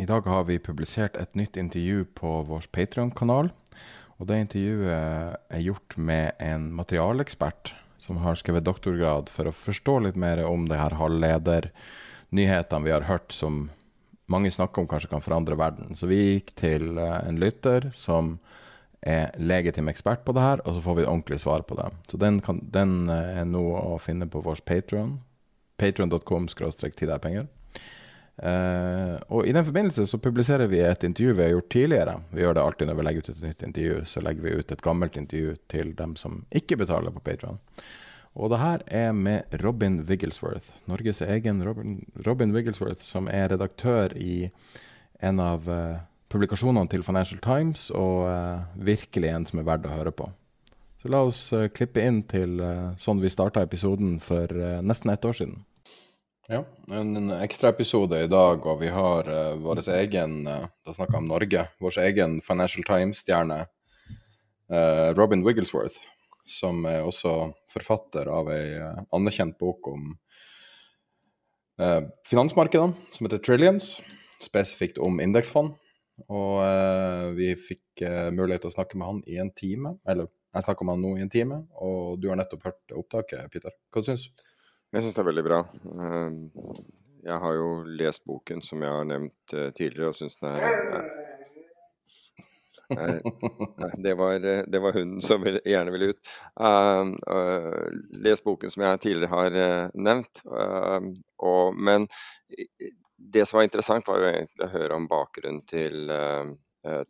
I dag har vi publisert et nytt intervju på vår Patreon-kanal. Og det intervjuet er gjort med en materialekspert som har skrevet doktorgrad for å forstå litt mer om det her halvledernyhetene vi har hørt som mange snakker om kanskje kan forandre verden. Så vi gikk til eh, en lytter som er legitim ekspert på det her, og så får vi ordentlig svar på det. Så den, kan, den eh, er nå å finne på vår Patreon. Patreon.com skråstrek ti deg penger. Uh, og I den forbindelse så publiserer vi et intervju vi har gjort tidligere. Vi gjør det alltid når vi legger ut et nytt intervju. Så legger vi ut et gammelt intervju til dem som ikke betaler på Patron. Og det her er med Robin Wigglesworth, Norges egen Robin, Robin Wigglesworth, som er redaktør i en av uh, publikasjonene til Financial Times, og uh, virkelig en som er verdt å høre på. Så la oss klippe inn til sånn vi starta episoden for nesten ett år siden. Ja, en ekstraepisode i dag, og vi har uh, vår egen uh, Da snakker jeg om Norge. Vår egen Financial Times-stjerne, uh, Robin Wigglesworth, som er også forfatter av ei uh, anerkjent bok om finansmarkedene, som heter Trillions, spesifikt om indeksfond. Og vi fikk mulighet til å snakke med han i en time, eller jeg snakker med han nå i en time, og du har nettopp hørt opptaket, Peter. Hva syns du? Jeg syns det er veldig bra. Ehm, jeg har jo lest boken som jeg har nevnt eh, tidligere, og syns den er Nei, det var, det var hunden som gjerne ville ut. Uh, uh, les boken som jeg tidligere har uh, nevnt. Og, men det som var interessant, var jo egentlig å høre om bakgrunnen til Eh,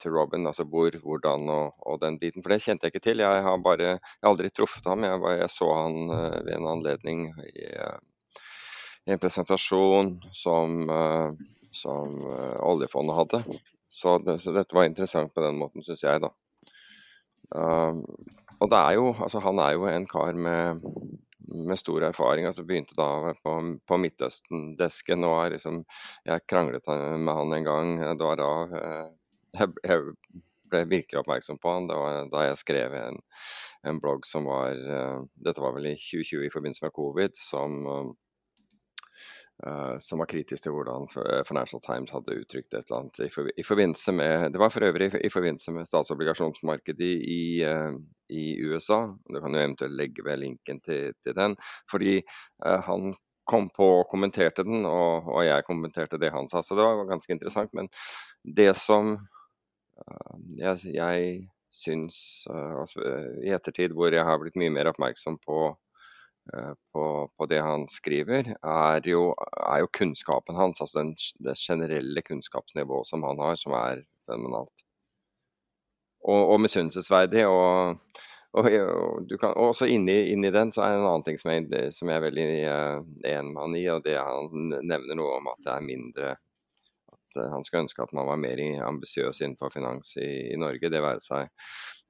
til Robin, altså hvor, hvordan og, og, den biten. For det kjente jeg ikke til. Jeg har bare, jeg har aldri truffet ham. Jeg, jeg så han uh, ved en anledning i, uh, i en presentasjon som, som oljefondet hadde. Så, det, så, dette var interessant på den måten, syns jeg, da. og det er jo, altså Han er jo en kar med, med stor erfaring. altså Begynte da på, på Midtøsten-desken. og er liksom, Jeg kranglet med han en gang. Det var da jeg, ble virkelig oppmerksom på han. Da jeg skrev en, en blogg som var uh, Dette var vel i 2020 i forbindelse med covid. som Uh, som var kritisk til hvordan Financial Times hadde uttrykt et eller annet i, for, i forbindelse med Det var for øvrig i, forbindelse med statsobligasjonsmarkedet i, uh, i, USA. Du kan jo eventuelt legge ved linken til, til den. Fordi han kom på og kommenterte den, og, og, jeg kommenterte det han sa. Så det var ganske interessant. Men det som Eh, jeg, jeg syns eh, altså, i ettertid, hvor jeg har blitt mye mer oppmerksom på, eh, på, på det han skriver, er jo, er jo kunnskapen hans. Altså den, det generelle kunnskapsnivået som han har, som er fenomenalt. Og, og misunnelsesverdig. Og, og, og, kan, også inni, inni, den så er det en annen ting som jeg, som jeg er veldig enig med han i, og det er han nevner noe om at det er mindre Eh, han skulle ønske at man var mer ambisiøs innenfor finans i, i, Norge. det være seg.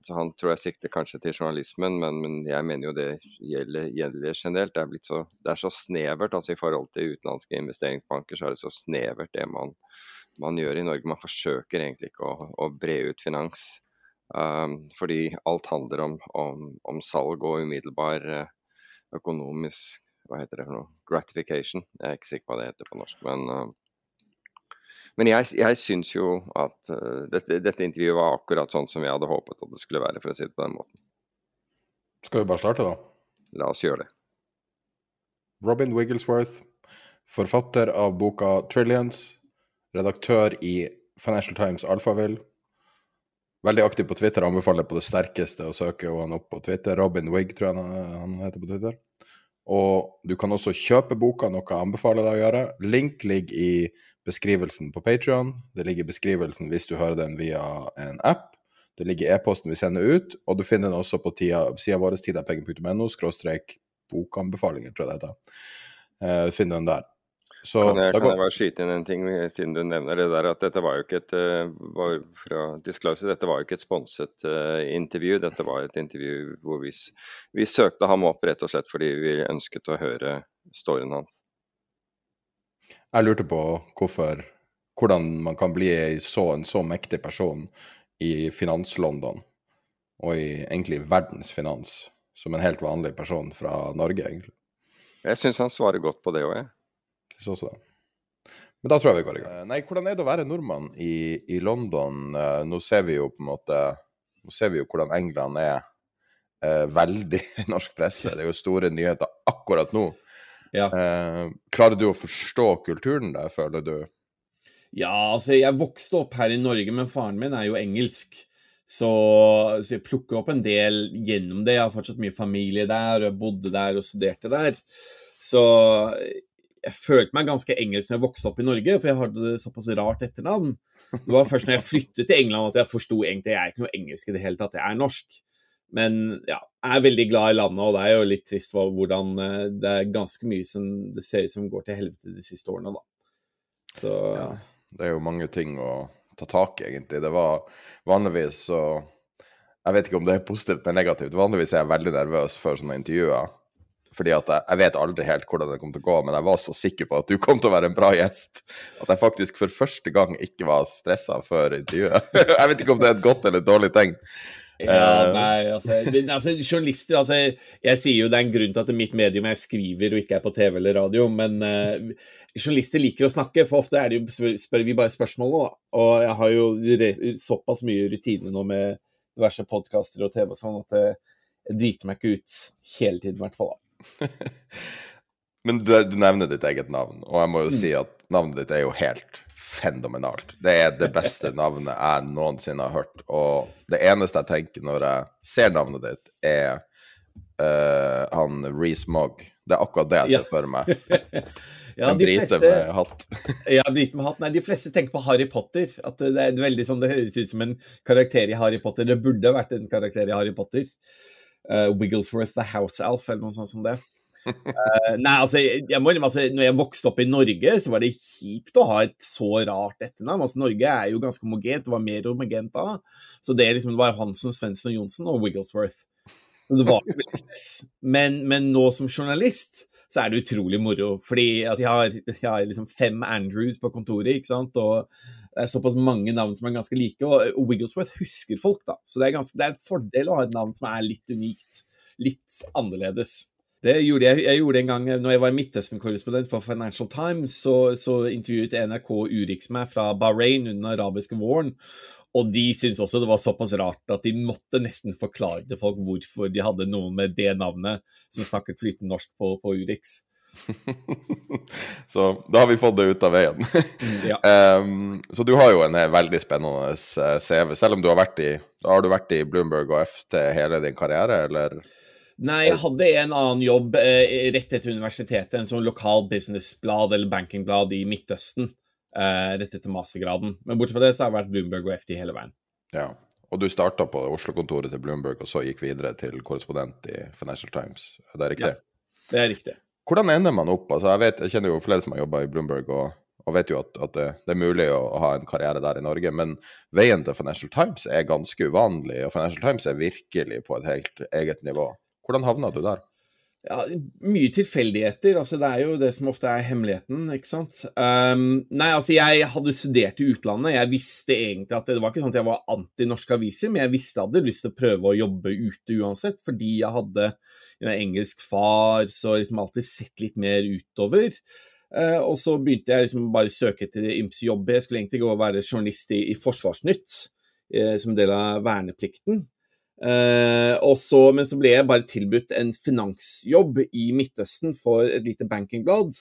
Så Han tror jeg sikter kanskje til journalismen, men, men jeg mener jo det gjelder, gjelder generelt. Det er, så, det er, så, snevert. altså I forhold til utenlandske investeringsbanker så er det så snevert det man, man gjør i Norge. Man forsøker egentlig ikke å, å bre ut finans. Um, fordi alt handler om, om, om, salg og umiddelbar uh, økonomisk hva heter det for noe, gratification. Jeg er ikke sikker på hva det heter på norsk. men uh, men jeg, jeg syns jo at uh, dette, dette, intervjuet var akkurat sånn som jeg hadde håpet at det skulle være, for å si det på den måten. Skal vi bare starte, da? La oss gjøre det. Robin Wigglesworth, Forfatter av boka 'Trillions'. Redaktør i Financial Times Alphaville. Veldig aktiv på Twitter. Anbefaler på det sterkeste å søke han opp på Twitter. Robin Wigg, tror jeg han, han heter på Twitter. Og du kan også kjøpe boka, noe jeg anbefaler deg å gjøre. Link ligger i beskrivelsen på Patrion. Det ligger beskrivelsen hvis du hører den via en app. Det ligger e-posten vi sender ut, og du finner den også på sida vår, tidapengen.no skråstrek bokanbefalinger, tror jeg det heter. Uh, finner den der. Så, kan, jeg, kan jeg, bare skyte inn en ting, siden du nevner det der, at dette var jo ikke et eh, var fra Disclosure, dette var jo ikke et sponset uh, intervju. Dette var et intervju hvor vi, vi, søkte ham opp rett og slett fordi vi ønsket å høre storyen hans. Jeg lurte på hvorfor, hvordan man kan bli så, en så mektig person i finans-London, og i egentlig verdensfinans, som en helt vanlig person fra Norge, egentlig. Jeg syns han svarer godt på det òg, jeg. Syns også det. Men da tror jeg vi går i gang. Eh, nei, hvordan er det å være nordmann i, i London? Uh, nå ser vi jo på en måte Nå ser vi jo hvordan England er eh, veldig i norsk presse. Det er jo store nyheter akkurat nå. Ja. Eh, klarer du å forstå kulturen der, føler du? Ja, altså jeg vokste opp her i Norge, men faren min er jo engelsk. Så, så, jeg plukker opp en del gjennom det. Jeg har fortsatt mye familie der, og jeg bodde der og studerte der. Så jeg følte meg ganske engelsk når jeg vokste opp i Norge, for jeg hadde det såpass rart etternavn. Det var først når jeg flyttet til England at jeg forsto egentlig jeg er ikke noe engelsk i det hele tatt, jeg er norsk. Men ja, jeg er veldig glad i landet, og det er jo litt trist hvordan eh, det er ganske mye som det ser ut som går til helvete de siste årene, da. Så ja, Det er jo mange ting å ta tak i, egentlig. Det var vanligvis så Jeg vet ikke om det er positivt eller negativt. Vanligvis er jeg veldig nervøs før sånne intervjuer. Fordi at jeg, jeg, vet aldri helt hvordan det kommer til å gå, men jeg var så sikker på at du kom til å være en bra gjest at jeg faktisk for første gang ikke var stressa før intervjuet. jeg vet ikke om det er et godt eller et dårlig tegn. Ja, eh. nei, altså, altså, Journalister altså, Jeg sier jo det er en grunn til at mitt medium er skriver og ikke er på TV eller radio, men uh, journalister liker å snakke, for ofte er det jo, spør vi bare spørsmål nå. Og jeg har jo re, såpass mye rutine nå med diverse podkaster og TV og sånn at jeg, jeg driter meg ikke ut hele tiden, i hvert fall. Men du, du, nevner ditt eget navn, og jeg må jo mm. si at navnet ditt er jo helt fenomenalt. Det er det beste navnet jeg noensinne har hørt. Og det eneste jeg tenker når jeg ser navnet ditt, er uh, han Reece Mogg. Det er akkurat det jeg ser for meg. ja, en brite med hatt. ja, brite med hatt. Nei, de fleste tenker på Harry Potter. At det er veldig sånn, det høres ut som en karakter i Harry Potter. Det burde vært en karakter i Harry Potter uh, Wigglesworth the House Elf, eller noe sånt som det. Uh, nei, altså, jeg må altså, når jeg vokste opp i Norge, så var det kjipt å ha et så rart etternavn. Altså, Norge er jo ganske homogent, det var mer homogent da. Så det, liksom, det var Hansen, Svendsen og Johnsen og Wigglesworth. Det var. Men, men nå som journalist så er det utrolig moro. Fordi at jeg har, jeg har liksom fem Andrews på kontoret, ikke sant. Og det er såpass mange navn som er ganske like. Og Wigglesworth husker folk, da. Så det er, ganske, det er en fordel å ha et navn som er litt unikt. Litt annerledes. Det gjorde jeg, jeg gjorde en gang når jeg var Midtøsten-korrespondent for Financial Times. Så, så intervjuet NRK Urix meg fra Bahrain under den arabiske våren. Og de syntes også det var såpass rart at de måtte nesten forklare til folk hvorfor de hadde noen med det navnet som snakket flytende norsk på, på Urix. så da har vi fått det ut av veien. Mm, ja. um, så du har jo en veldig spennende eh, CV, selv om du har vært i, har du vært i Bloomberg og FT hele din karriere, eller? Nei, jeg hadde en annen jobb eh, rett etter universitetet, en sånn lokal businessblad eller bankingblad i Midtøsten eh, rett etter mastergraden. Men bortsett fra det så har jeg vært Bloomberg og FD hele veien. Ja, Og du starta på Oslo-kontoret til Bloomberg, og så gikk videre til korrespondent i Financial Times. Er det riktig? Ja, det er riktig. Hvordan ender man opp? Altså, jeg, vet, jeg kjenner jo flere som har jobba i Bloomberg, og, og, vet jo at, at det, er mulig å, ha en karriere der i Norge. Men veien til Financial Times er ganske uvanlig, og Financial Times er virkelig på et helt eget nivå. Hvordan havna du der? Ja, mye tilfeldigheter. altså Det er jo det som ofte er hemmeligheten, ikke sant. Um, nei, altså jeg hadde studert i utlandet. Jeg visste egentlig at Det var ikke sånn at jeg var anti norske aviser, men jeg visste jeg hadde lyst til å prøve å jobbe ute uansett, fordi jeg hadde en engelsk far, så liksom alltid sett litt mer utover. Uh, og så begynte jeg liksom bare søke etter ymse jobber. Jeg skulle egentlig gå og være journalist i, i Forsvarsnytt uh, som del av verneplikten. Uh, så, men så ble jeg bare tilbudt en finansjobb i Midtøsten for et lite bankingblad.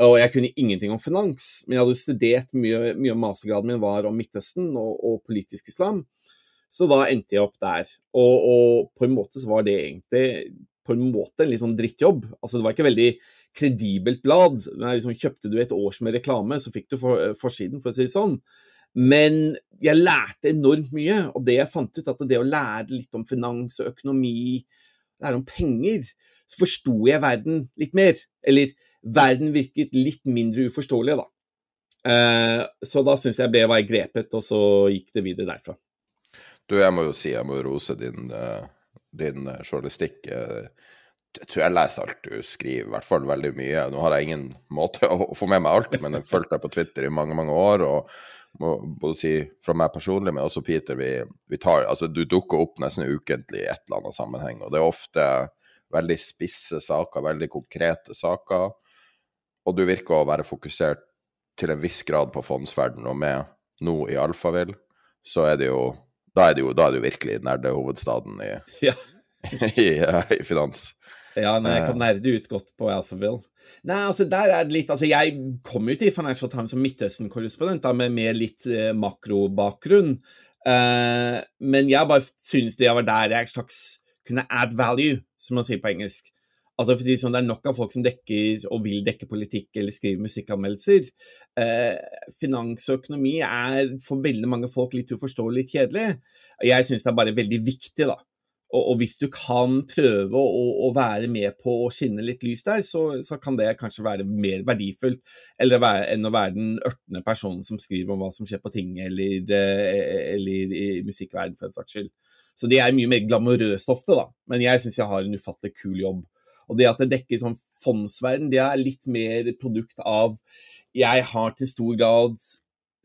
Og jeg kunne ingenting om finans, men jeg hadde studert mye, mye av mastergraden min var om Midtøsten og, og politisk islam. Så da endte jeg opp der. Og, og, på en måte så var det egentlig på en måte en litt sånn drittjobb. Altså Det var ikke veldig kredibelt blad. Liksom, kjøpte du et års med reklame, så fikk du for, forsiden, for å si det sånn. Men jeg lærte enormt mye, og det jeg fant ut, at det å lære litt om finans og økonomi, lære om penger, så forsto jeg verden litt mer. Eller verden virket litt mindre uforståelig, da. Eh, så da syns jeg ble var grepet, og så gikk det videre derfra. Du, jeg må jo si, jeg må rose din, eh, din eh, journalistikk. Jeg tror jeg leser alt du skriver, i hvert fall veldig mye. Nå har jeg ingen måte å få med meg alt, men jeg fulgte deg på Twitter i mange, mange år. og må både si fra meg personlig, men også Peter, vi, vi tar Altså, du dukker opp nesten ukentlig i et eller annet sammenheng, og det er ofte veldig spisse saker, veldig konkrete saker. Og du virker å være fokusert til en viss grad på fondsverden, og med nå i Alfavill, så er det jo Da er det jo, da er det jo virkelig nerdehovedstaden i, ja. i, i, i finans. Ja, nei, jeg kan eh. nerde ut godt på Alphaville. Nei, altså der er det litt Altså, jeg kom jo til Financial Times som Midtøsten-korrespondent med med, litt eh, makrobakgrunn. Eh, men jeg bare synes det var der jeg slags kunne add value, som man sier på engelsk. Altså for å si sånn, Det er nok av folk som dekker og vil dekke politikk eller skrive musikkanmeldelser. Eh, finans og økonomi er for veldig mange folk litt uforståelig, kjedelig. Jeg syns det er bare veldig viktig da, og, og, hvis du kan prøve å, å, være med på å skinne litt lys der, så, så kan det kanskje være mer verdifullt være, enn å være den ørtende personen som skriver om hva som skjer på ting eller, eh, eller i musikkverden, for en saks skyld. Så det er mye mer glamorøst ofte, da. Men jeg syns jeg har en ufattelig kul jobb. Og det at det dekker sånn fondsverden, det er litt mer produkt av Jeg har til stor grad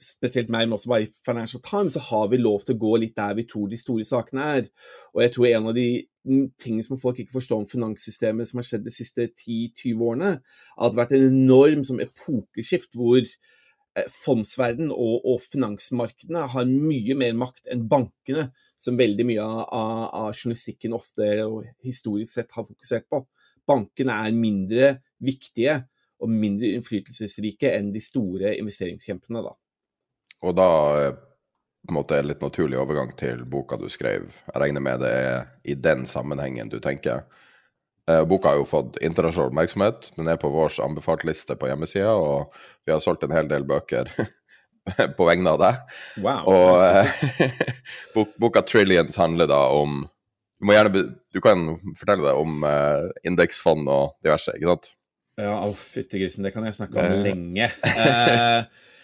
spesielt meg, men også bare i Financial Times, så har vi lov til å gå litt der vi tror de store sakene er. Og jeg tror en av de tingene som folk ikke forstår om finanssystemet som har skjedd de siste 10-20 årene, har vært en enorm som epokeskift hvor eh, fondsverden og, og, finansmarkedene har mye mer makt enn bankene, som veldig mye av, av journalistikken ofte og historisk sett har fokusert på. Bankene er mindre viktige og mindre innflytelsesrike enn de store investeringskjempene. da. Og da eh, på en måte litt naturlig overgang til boka du skrev. Jeg regner med det er i den sammenhengen du tenker. Eh, boka har jo fått internasjonal oppmerksomhet. Den er på vår anbefalt-liste på hjemmesida, og vi har solgt en hel del bøker på vegne av deg. Wow, og eh, boka 'Trillions' handler da om Du, gjerne, du kan fortelle deg om uh, indeksfond og diverse, ikke sant? Ja, å fytti grisen, det kan jeg snakke om lenge. Uh,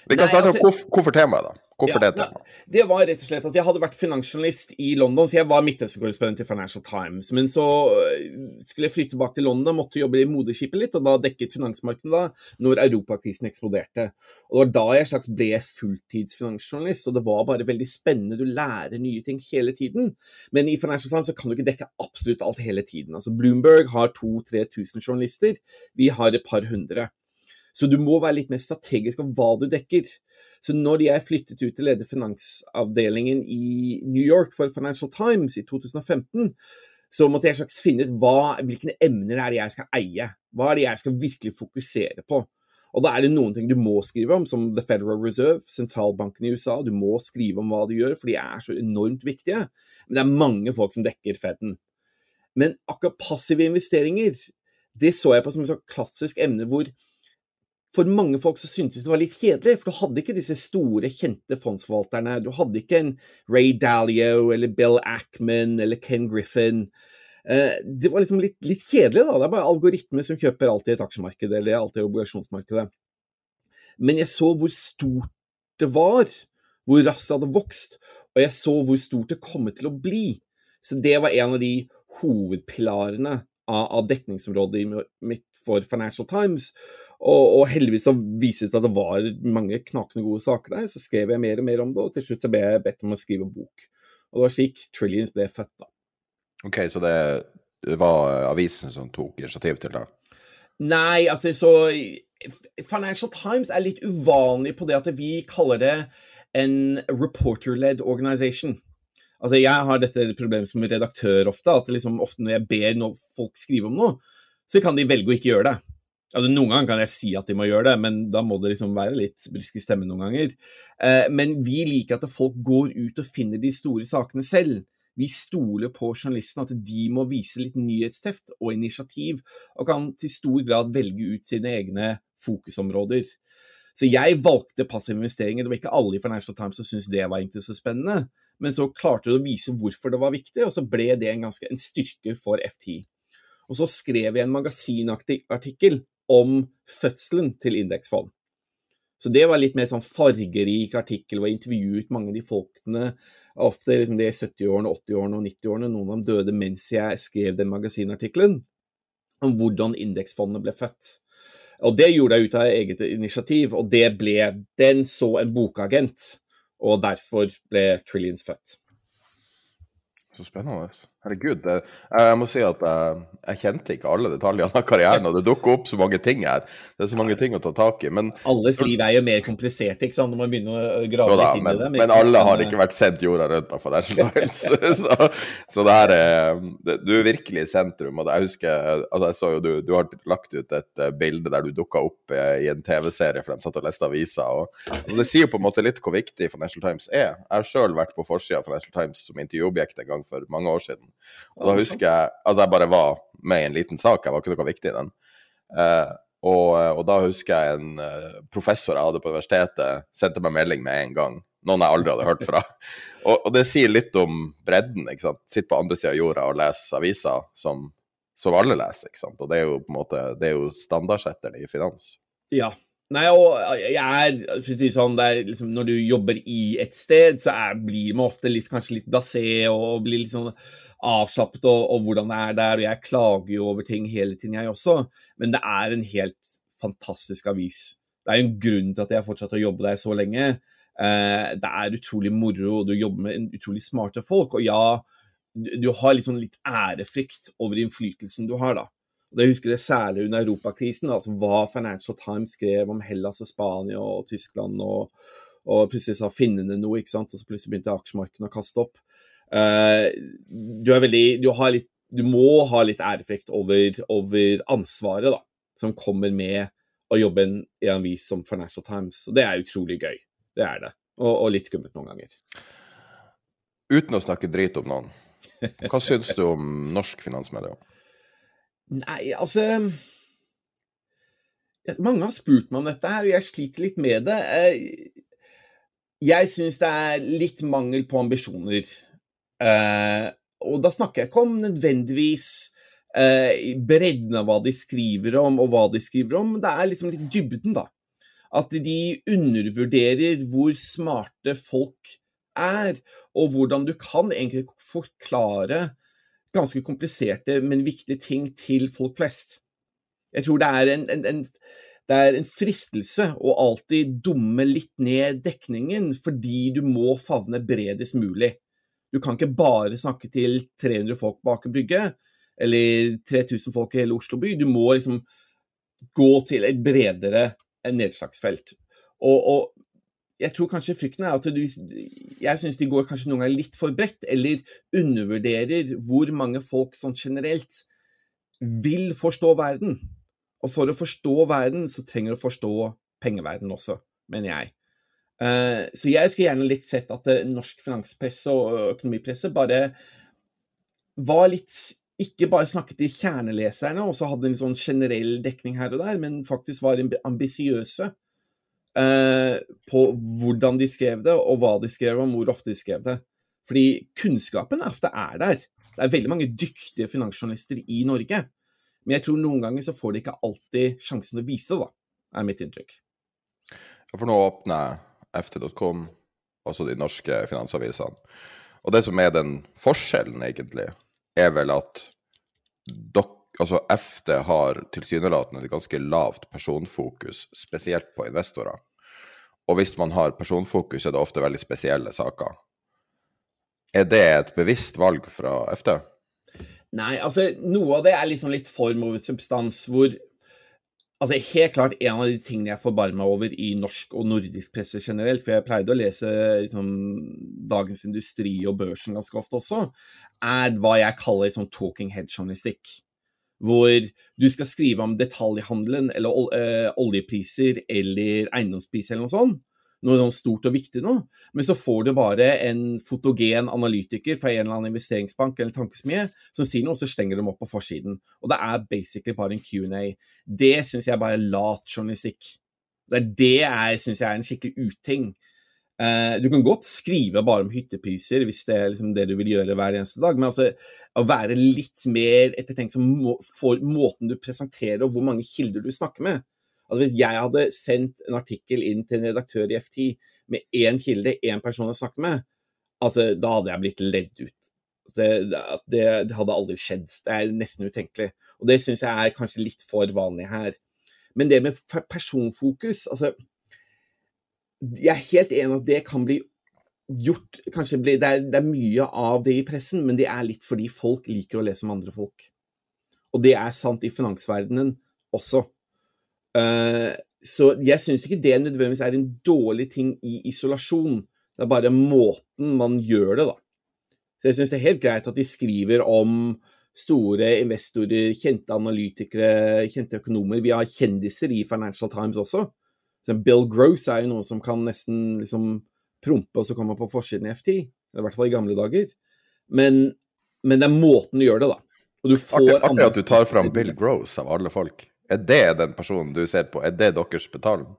Vi kan snakke om altså, hvorfor temaet, da. Hvorfor ja, det temaet? Det var rett og slett at jeg hadde vært finansjournalist i London, så jeg var Midtøsten-korrespondent i Financial Times. Men så øh, skulle jeg flytte tilbake til London, måtte jobbe i moderskipet litt, og da dekket finansmarkedet da når europakrisen eksploderte. Og det var da jeg slags ble fulltidsfinansjournalist, og det var bare veldig spennende. Du lærer nye ting hele tiden. Men i Financial Times så kan du ikke dekke absolutt alt hele tiden. Altså Bloomberg har 2000-3000 journalister, vi har et par hundre. Så du må være litt mer strategisk om hva du dekker. Så når jeg flyttet ut til å finansavdelingen i New York for Financial Times i 2015, så måtte jeg slags finne ut hva, hvilke emner er det jeg skal eie. Hva er det jeg skal virkelig fokusere på. Og da er det noen ting du må skrive om, som The Federal Reserve, sentralbanken i USA. Du må skrive om hva du gjør, for de er så enormt viktige. Men det er mange folk som dekker Feden. Men akkurat passive investeringer, det så jeg på som et klassisk emne hvor for mange folk så syntes det var litt kjedelig, for du hadde ikke disse store, kjente fondsforvalterne. Du hadde ikke en Ray Dalio eller Bill Ackman eller Ken Griffin. Eh, det var liksom litt, litt kjedelig, da. Det er bare algoritmer som kjøper alltid et aksjemarked eller alltid obligasjonsmarkedet. Men jeg så hvor stort det var, hvor raskt det hadde vokst, og jeg så hvor stort det kom til å bli. Så det var en av de hovedpilarene av, av dekningsområdet mitt for Financial Times. Og, og, heldigvis så viste det seg at det var mange knakende gode saker der. Så skrev jeg mer og mer om det, og til slutt så ble jeg bedt om å skrive en bok. Og det var slik Trillions ble født, da. OK, så det, var avisen som tok initiativ til det? Nei, altså så Financial Times er litt uvanlig på det at vi kaller det en reporter-led organization. Altså, jeg har dette problemet som redaktør ofte, at liksom ofte når jeg ber folk skrive om noe, så kan de velge å ikke gjøre det. Altså, noen ganger kan jeg si at de må gjøre det, men da må det liksom være litt brysk i stemmen noen ganger. Eh, men vi liker at folk går ut og finner de store sakene selv. Vi stoler på journalistene, at de må vise litt nyhetsteft og initiativ, og kan til stor grad velge ut sine egne fokusområder. Så jeg valgte passive investeringer. Det var ikke alle i Financial Times som syntes det var egentlig så spennende, men så klarte du å vise hvorfor det var viktig, og så ble det en, ganske, en styrke for FT. Og så skrev jeg en magasinartikkel om fødselen til indeksfond. Så det var litt mer sånn fargerik artikkel, hvor jeg intervjuet mange av de folkene, ofte liksom de 70-årene, 80-årene og 90-årene, noen av dem døde mens jeg skrev den magasinartikkelen, om hvordan indeksfondet ble født. Og det gjorde jeg ut av eget initiativ, og det ble Den så en bokagent, og derfor ble Trillions født. Så spennende. Herregud. Jeg må si at jeg, jeg, kjente ikke alle detaljene av karrieren, og det dukker opp så mange ting her. Det er så mange ting å ta tak i. Men Alles liv er jo mer komplisert ikke sant, når man begynner å grave da, litt inn i det. Men, men alle har ikke vært sendt jorda rundt av Financial Times. så, så det her er Du er virkelig i sentrum. Og jeg husker altså jeg så jo du, du har lagt ut et eh, bilde der du dukka opp i en TV-serie, for de satt og leste aviser. Og, og, det sier jo på en måte litt hvor viktig Financial Times er. Jeg har sjøl vært på forsida av Financial Times som intervjuobjekt en gang for mange år siden. Og da husker jeg Altså, jeg bare var med i en liten sak, jeg var ikke noe viktig i den. Eh, og, og, da husker jeg en uh, professor jeg hadde på universitetet, sendte meg melding med en gang. Noen jeg aldri hadde hørt fra. og, og, det sier litt om bredden. ikke sant? Sitte på andre sida av jorda og lese aviser som, som, alle leser. ikke sant? Og det er jo på en måte, det er jo standardsetteren i finans. Ja, Nei, og jeg er, for å si sånn, liksom, Når du jobber i et sted, så er, blir man ofte litt, kanskje litt blasé og blir litt sånn avslappet og, og, hvordan det er der. Og jeg klager jo over ting hele tiden, jeg også. Men det er en helt fantastisk avis. Det er jo en grunn til at jeg har fortsatt å jobbe der så lenge. Eh, det er utrolig moro, og du jobber med utrolig smarte folk. Og ja, du, du har liksom litt ærefrykt over innflytelsen du har, da. Det husker det særlig under europakrisen, altså hva Financial Times skrev om Hellas og Spania og Tyskland. og, og plutselig sa finnene noe, ikke sant? og så plutselig begynte aksjemarkedene å kaste opp. Uh, du, veldig, du, litt, du, må ha litt ærefrykt over, over, ansvaret da, som kommer med å jobbe i en avis som Financial Times. Og det er utrolig gøy. Det er det. Og, og litt skummelt noen ganger. Uten å snakke drit om noen, hva syns du om norsk finansmedia? Nei, altså Mange har spurt meg om dette her, og jeg sliter litt med det. Eh, jeg syns det er litt mangel på ambisjoner. Eh, og da snakker jeg ikke om nødvendigvis eh, bredden av hva de skriver om, og hva de skriver om, det er liksom litt dybden, da. At de undervurderer hvor smarte folk er, og hvordan du kan egentlig forklare ganske kompliserte, men viktige ting til folk flest. Jeg tror det er en, en, en, det er en fristelse å alltid dumme litt ned dekningen, fordi du må favne bredest mulig. Du kan ikke bare snakke til 300 folk bak Aker brygge, eller 3000 folk i hele Oslo by. Du må liksom gå til et bredere nedslagsfelt. Og, og jeg tror kanskje frykten er at du, jeg syns de går kanskje noen ganger litt for bredt, eller undervurderer hvor mange folk sånn generelt vil forstå verden. Og for å forstå verden, så trenger du å forstå pengeverden også, mener jeg. Uh, så jeg skulle gjerne litt sett at uh, norsk finanspresse og økonomipresse bare var litt Ikke bare snakket til kjerneleserne og så hadde en sånn generell dekning her og der, men faktisk var ambisiøse Eh, på hvordan de skrev det, og hva de skrev om, hvor ofte de skrev det. Fordi kunnskapen ofte er der. Det er veldig mange dyktige finansjournalister i Norge. Men jeg tror noen ganger så får de ikke alltid sjansen til å vise det, da, er mitt inntrykk. For nå åpner ft.com, altså de norske finansavisene. Og det som er den forskjellen, egentlig, er vel at dere altså FD har tilsynelatende et ganske lavt personfokus, spesielt på investorer. Og hvis man har personfokus, er det ofte veldig spesielle saker. Er det et bevisst valg fra FD? Nei, altså noe av det er liksom litt form over substans, hvor Altså helt klart en av de tingene jeg forbarmer meg over i norsk og nordisk presse generelt, for jeg pleide å lese liksom, Dagens Industri og Børsen ganske ofte også, er hva jeg kaller liksom, talking head-journalistikk hvor du skal skrive om detaljhandelen eller uh, oljepriser eller eiendomspriser eller noe sånt, noe stort og viktig nå, men så får du bare en fotogen analytiker fra en eller annen investeringsbank eller tankesmie som sier noe, og så stenger de opp på forsiden. Og det er basically bare en Q&A. Det syns jeg bare er lat journalistikk. Det er det jeg syns er en skikkelig uting. Uh, du kan godt skrive bare om hyttepriser hvis det er liksom det du vil gjøre hver eneste dag, men altså, å være litt mer ettertenksom må, for måten du presenterer og hvor mange kilder du snakker med. Altså Hvis jeg hadde sendt en artikkel inn til en redaktør i FT med én kilde, én person å snakke med, altså da hadde jeg blitt ledd ut. Det, det, det, hadde aldri skjedd. Det er nesten utenkelig. Og det syns jeg er kanskje litt for vanlig her. Men det med personfokus altså Jeg er helt enig at det kan bli gjort kanskje bli, det, er, det er mye av det i pressen, men det er litt fordi folk liker å lese om andre folk. Og det er sant i finansverdenen også. Uh, så jeg syns ikke det nødvendigvis er en dårlig ting i isolasjon. Det er bare måten man gjør det, da. Så jeg syns det er helt greit at de skriver om store investorer, kjente analytikere, kjente økonomer. Vi har kjendiser i Financial Times også. Bill Gross er jo noe som kan nesten liksom prompe og så komme på forsiden i FT. I hvert fall i gamle dager. Men, men det er måten du gjør det, da. Og du får Artig at du tar fram Bill Gross av alle folk. Er det den personen du ser på? Er det deres betaling?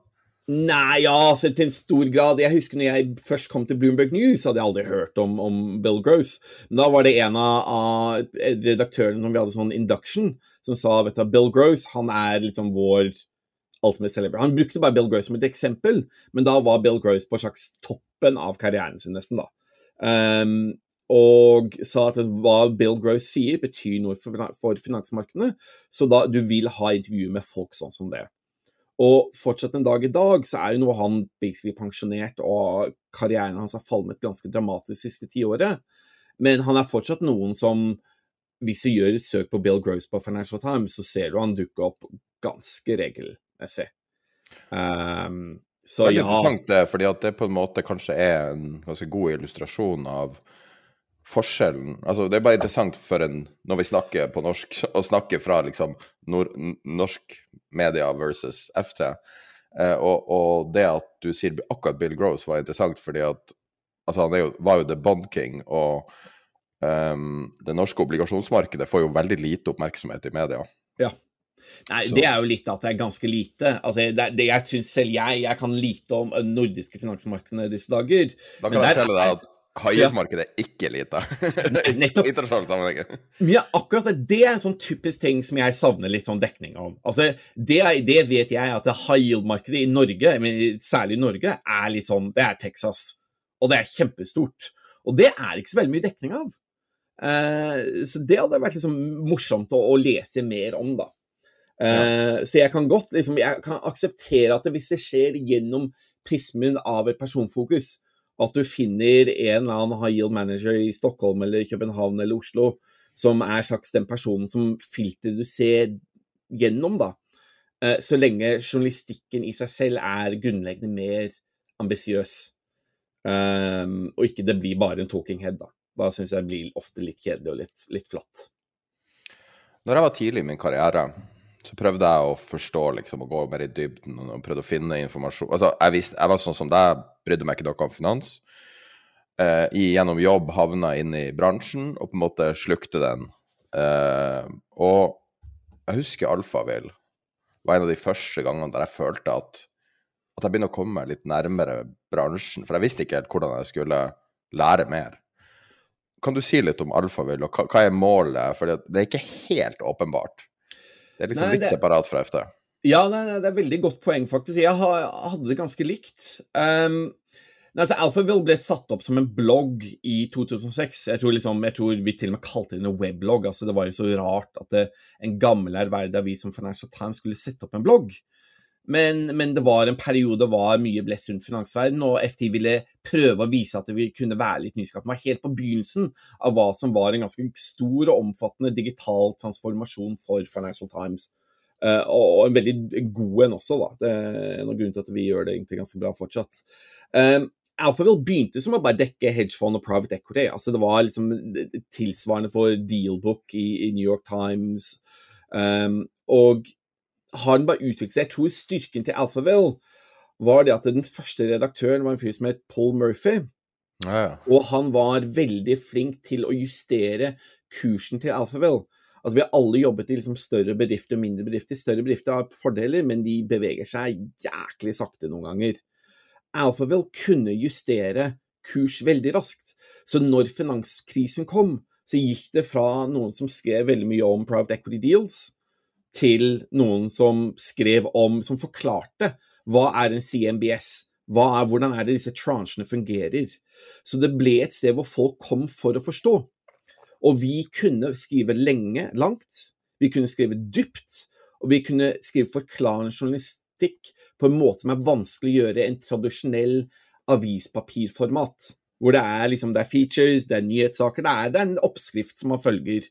Nei, ja, altså til en stor grad. Jeg husker når jeg først kom til Bloomberg News, hadde jeg aldri hørt om, om Bill Gross. Men da var det en av, av redaktørene når vi hadde sånn induction, som sa vet du, Bill Gross han er liksom vår ultimate celebrity. Han brukte bare Bill Gross som et eksempel, men da var Bill Gross på slags toppen av karrieren sin, nesten. da. Um, og sa at hva Bill Gross sier, betyr noe for, finansmarkedene. Så da du vil ha intervju med folk sånn som det. Og fortsatt en dag i dag så er jo noe han basically pensjonert, og karrieren hans har falmet ganske dramatisk siste tiåret. Men han er fortsatt noen som Hvis du gjør et søk på Bill Gross på Financial Times, så ser du han dukke opp ganske regelmessig. Um, så det er ja. interessant, det, fordi at det på en måte kanskje er en ganske god illustrasjon av forskjellen altså Det er bare interessant for en, når vi snakker på norsk, å snakke fra liksom nord, norsk media versus F3. Eh, og, og, det at du sier akkurat Bill Gross var interessant, fordi at altså han jo, var jo the bond king, og um, det norske obligasjonsmarkedet får jo veldig lite oppmerksomhet i media. Ja. Nei, Så. det er jo litt at det er ganske lite. Altså, det, det jeg syns selv jeg, jeg kan lite om nordiske finansmarkedene disse dager. Da kan jeg fortelle deg at High-markedet er ikke lite. Nettopp. Internasjonalt sammenheng. Ja, akkurat det. Det er en sånn typisk ting som jeg savner litt sånn dekning om. Altså, det, det vet jeg at high yield-markedet i Norge, men særlig i Norge, er litt sånn Det er Texas. Og det er kjempestort. Og det er ikke så veldig mye dekning av. Uh, så det hadde vært liksom morsomt å, å lese mer om, da. Uh, ja. Så jeg kan godt liksom, jeg kan akseptere at det, hvis det skjer gjennom prismen av et personfokus, at du finner en eller annen high yield manager i Stockholm eller København eller Oslo som er slags den personen som filteret du ser gjennom, da. Uh, så lenge journalistikken i seg selv er grunnleggende mer ambisiøs, um, og ikke det blir bare en talking head, da. Da syns jeg det blir ofte litt kjedelig og litt, litt flatt. Når jeg var tidlig i min karriere, så prøvde jeg å forstå liksom, og gå mer i dybden og prøvde å finne informasjon. Altså, jeg, visste, jeg var sånn som deg, brydde meg ikke noe om finans. Eh, gjennom jobb havna inn i bransjen og på en måte slukte den. Eh, og jeg husker Alfavill var en av de første gangene der jeg følte at, at jeg begynner å komme meg litt nærmere bransjen. For jeg visste ikke helt hvordan jeg skulle lære mer. Kan du si litt om Alfavill, og hva, hva er målet? For det er ikke helt åpenbart. Det er liksom nei, litt det... separat fra FT. Ja, nei, nei, det er veldig godt poeng, faktisk. Jeg hadde det ganske likt. Um, altså, Alphaville ble satt opp som en blogg i 2006. Jeg tror, liksom, jeg tror vi til og med kalte det en weblogg. Altså, det var jo så rart at det, en gammel ærverdig avis som Financial Times skulle sette opp en blogg. Men, men, det var en periode var mye blest rundt finansverdenen, og FT ville prøve å vise at det kunne være litt nyskapende. Helt på begynnelsen av hva som var en ganske stor og omfattende digital transformasjon for Financial Times. Uh, og en veldig god en også, da. Det er en av grunnene til at vi gjør det egentlig ganske bra fortsatt. Um, Alphaville begynte som å bare dekke hedgefond og private equity. altså Det var liksom tilsvarende for Dealbook i, i New York Times. Um, og har den bare utviklet seg. Jeg tror styrken til Alphaville var det at den første redaktøren var en fyr som het Paul Murphy. Ja, ja. Og han var veldig flink til å justere kursen til Alphaville. Altså, vi har alle jobbet i liksom større bedrifter og mindre bedrifter. Større bedrifter har fordeler, men de beveger seg jæklig sakte noen ganger. Alphaville kunne justere kurs veldig raskt. Så når finanskrisen kom, så gikk det fra noen som skrev veldig mye om private equity deals, til noen som skrev om, som forklarte hva er en CMBS, er, hvordan er det disse transjene fungerer. Så det ble et sted hvor folk kom for å forstå. Og vi kunne skrive lenge, langt, vi kunne skrive dypt, og vi kunne skrive forklarende journalistikk på en måte som er vanskelig å gjøre i en tradisjonell avispapirformat. Hvor det er, liksom, det er features, det er nyhetssaker, det er, det er en oppskrift som man følger.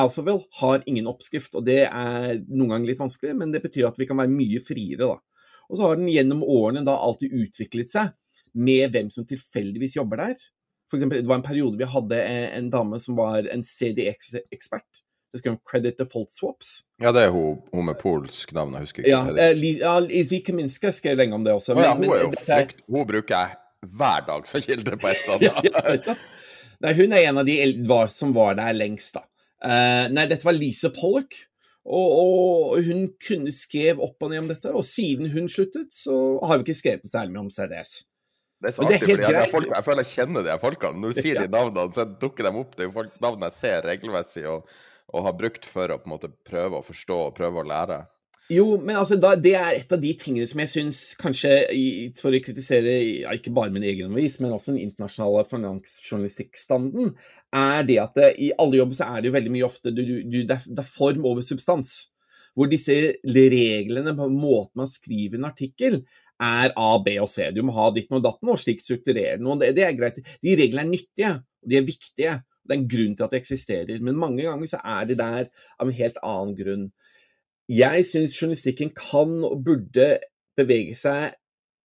Alphaville har ingen oppskrift, og det er noen ganger litt vanskelig, men det betyr at vi kan være mye friere, da. Og så har den gjennom årene da alltid utviklet seg med hvem som tilfeldigvis jobber der. For eksempel, det var en periode vi hadde en dame som var en CDX-ekspert. Det skrev om Credit Default Swaps. Ja, det er hun, hun med polsk navn, jeg husker ikke. Ja, eh, Izzy Kaminska skrev lenge om det også. Men, oh, ja, hun, er jo frykt, hun bruker jeg hver dag som kilde på et eller annet. nei, hun er en av de var, som var der lengst, da. Uh, nei, dette var Lise Pollock. Og, og, hun kunne skrev opp og ned om dette, og siden hun sluttet, så har vi ikke skrevet særlig mye om CDS. Det er så artig, fordi jeg, folk, jeg, føler jeg kjenner de folkene. Når du sier de navnene, så dukker de opp. Det er jo folk, navn jeg ser regelmessig og, og, har brukt for å på en måte prøve å forstå og prøve å lære. Jo, men altså, da, det er et av de tingene som jeg syns kanskje, for å kritisere ja, ikke bare min egen avis, men også den internasjonale finansjournalistikkstanden, er det at det, i alle jobber så er det jo veldig mye ofte du, du, det, er, det form over substans. Hvor disse reglene på måten man skriver en artikkel, er A, B og C. Du må ha ditt og datten, og slik strukturere noe. Det, det er greit. De reglene er nyttige, og de er viktige. Det er en grunn til at de eksisterer. Men mange ganger så er de der av en helt annen grunn jeg syns journalistikken kan og burde bevege seg,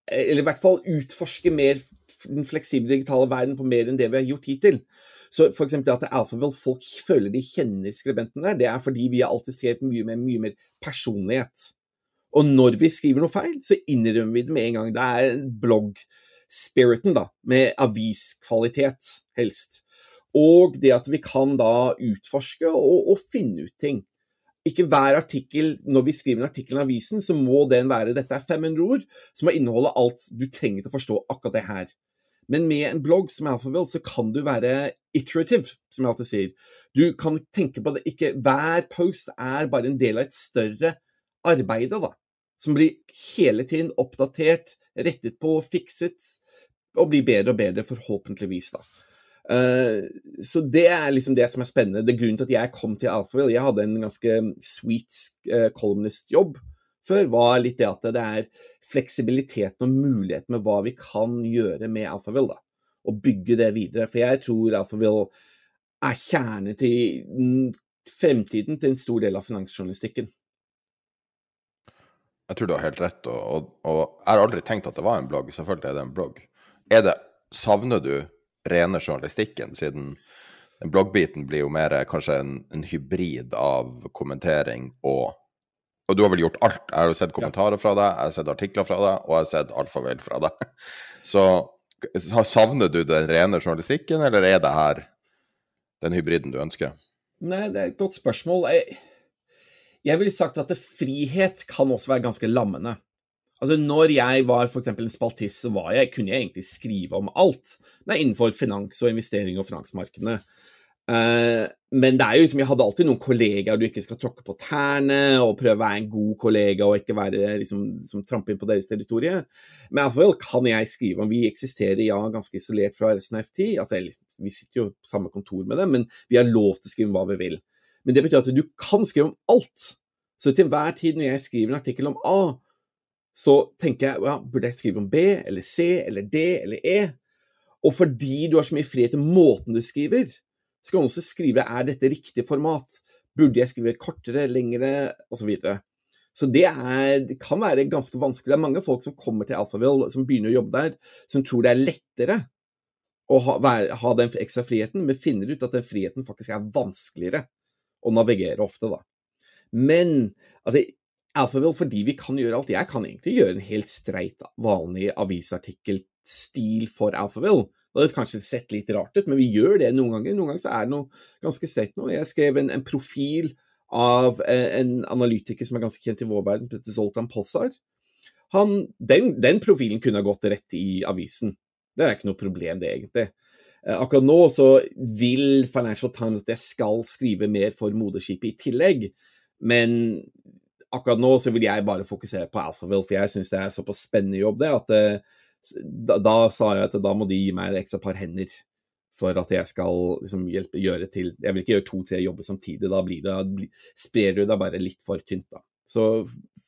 eller i hvert fall utforske mer den fleksible digitale verden på mer enn det vi har gjort hittil. Så f.eks. at Alphaville folk føler de kjenner skribenten der, det er fordi vi har alltid skrevet mye med mye mer personlighet. Og når vi skriver noe feil, så innrømmer vi det med en gang. Det er blogg-spiriten, da, med aviskvalitet, helst. Og det at vi kan da utforske og, og finne ut ting ikke hver artikkel, når vi skriver en artikkel i avisen, så må den være dette er 500 ord, som må inneholde alt du trenger til å forstå akkurat det her. Men med en blogg som Alphaville, så kan du være iterative, som jeg alltid sier. Du kan tenke på det ikke Hver post er bare en del av et større arbeid, da. Som blir hele tiden oppdatert, rettet på, fikset, og blir bedre og bedre, forhåpentligvis, da. Uh, så det er liksom det som er spennende. Det er grunnen til at jeg kom til Alphaville. Jeg hadde en ganske sweet uh, columnist-jobb før, var litt det at det er fleksibiliteten og muligheten med hva vi kan gjøre med Alphaville. da, Og bygge det videre. For jeg tror Alphaville er kjernen til fremtiden til en stor del av finansjournalistikken. Jeg tror du har helt rett, og, og, og jeg har aldri tenkt at det var en blogg. Selvfølgelig er det en blogg. Er det, Savner du rene journalistikken, siden den bloggbiten blir jo mer kanskje en, en hybrid av kommentering og Og du har vel gjort alt? Jeg har jo sett kommentarer fra deg, jeg har sett artikler fra deg, og jeg har sett alfavel fra deg. Så savner du den rene journalistikken, eller er det her den hybriden du ønsker? Nei, det er et godt spørsmål. Jeg, jeg ville sagt at frihet kan også være ganske lammende. Altså, når jeg var f.eks. en spaltist, så jeg, kunne jeg egentlig skrive om alt. Men innenfor finans og investering og finansmarkedene. Uh, men det er jo liksom, jeg hadde alltid noen kollegaer du ikke skal tråkke på tærne og prøve å være en god kollega og ikke være liksom, liksom trampe inn på deres territorium. Men iallfall kan jeg skrive om Vi eksisterer ja ganske isolert fra resten av FT. Altså, vi sitter jo på samme kontor med dem, men vi har lov til å skrive om hva vi vil. Men det betyr at du kan skrive om alt. Så til enhver tid når jeg skriver en artikkel om A, så tenker jeg ja, burde jeg skrive om B eller C eller D eller E? Og fordi du har så mye frihet til måten du skriver, så kan du også skrive er dette riktig format? Burde jeg skrive kortere, lengre, osv. Så, så det, er, det kan være ganske vanskelig. Det er mange folk som kommer til Alphaville, som begynner å jobbe der, som tror det er lettere å ha, være, ha den ekstra friheten, men finner ut at den friheten faktisk er vanskeligere å navigere ofte, da. Men altså, Alphaville fordi vi kan gjøre alt. Jeg kan egentlig gjøre en helt streit, vanlig avisartikkelstil for Alphaville. Det hadde kanskje sett litt rart ut, men vi gjør det noen ganger. Noen ganger så er det noe ganske streit nå. Jeg skrev en, en profil av eh, en analytiker som er ganske kjent i vår verden, Petter Zoltan Possar. Han, den, den, profilen kunne ha gått rett i avisen. Det er ikke noe problem, det, egentlig. Eh, akkurat nå så vil Financial Times at jeg skal skrive mer for moderskipet i tillegg, men akkurat nå så vil jeg bare fokusere på Alphaville, for jeg syns det er såpass spennende jobb, det, at eh, da, da, sa jeg at da må de gi meg et ekstra par hender for at jeg skal liksom, hjelpe gjøre til Jeg vil ikke gjøre to-tre jobber samtidig, da blir det, sprer du deg bare litt for tynt, da. Så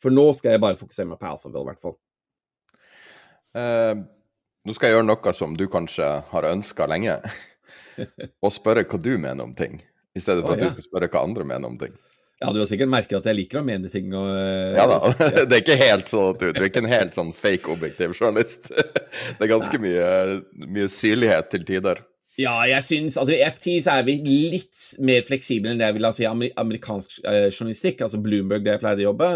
for nå skal jeg bare fokusere meg på Alphaville, i hvert fall. Uh, nå skal jeg gjøre noe som du kanskje har ønska lenge, og spørre hva du mener om ting, i stedet for oh, ja. at du skal spørre hva andre mener om ting. Ja, du har sikkert merket at jeg liker å mene ting. Og, uh, ja da, det er ikke helt sånn du, du er ikke en helt sånn fake objektiv journalist. Det er ganske mye, mye syrlighet til tider. Ja, jeg syns altså I FT så er vi litt mer fleksible enn det jeg vil si amerikansk uh, journalistikk, altså Bloomberg, det jeg pleier å jobbe.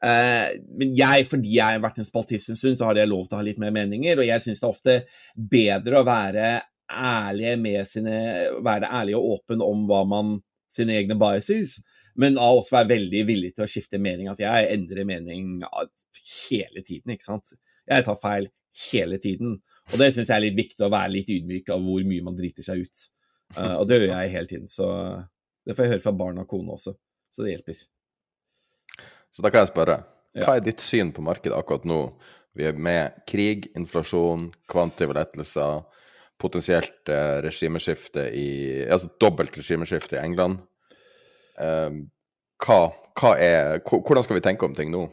Uh, men jeg, fordi jeg har vært en spaltist en stund, så har jeg lov til å ha litt mer meninger. Og jeg syns det er ofte bedre å være ærlig med sine Være ærlig og åpen om hva man Sine egne biases. Men også være veldig villig til å skifte mening. Altså, jeg endrer mening hele tiden, ikke sant. Jeg tar feil hele tiden. Og det syns jeg er litt viktig, å være litt ydmyk av hvor mye man driter seg ut. Uh, og det gjør jeg hele tiden. Så det får jeg høre fra barn og kone også. Så det hjelper. Så da kan jeg spørre. Hva er ditt syn på markedet akkurat nå? Vi er med krig, inflasjon, kvantive lettelser, potensielt eh, regimeskifte i Altså dobbelt regimeskifte i England. Um, hva, hva er, hvordan skal vi tenke om ting nå?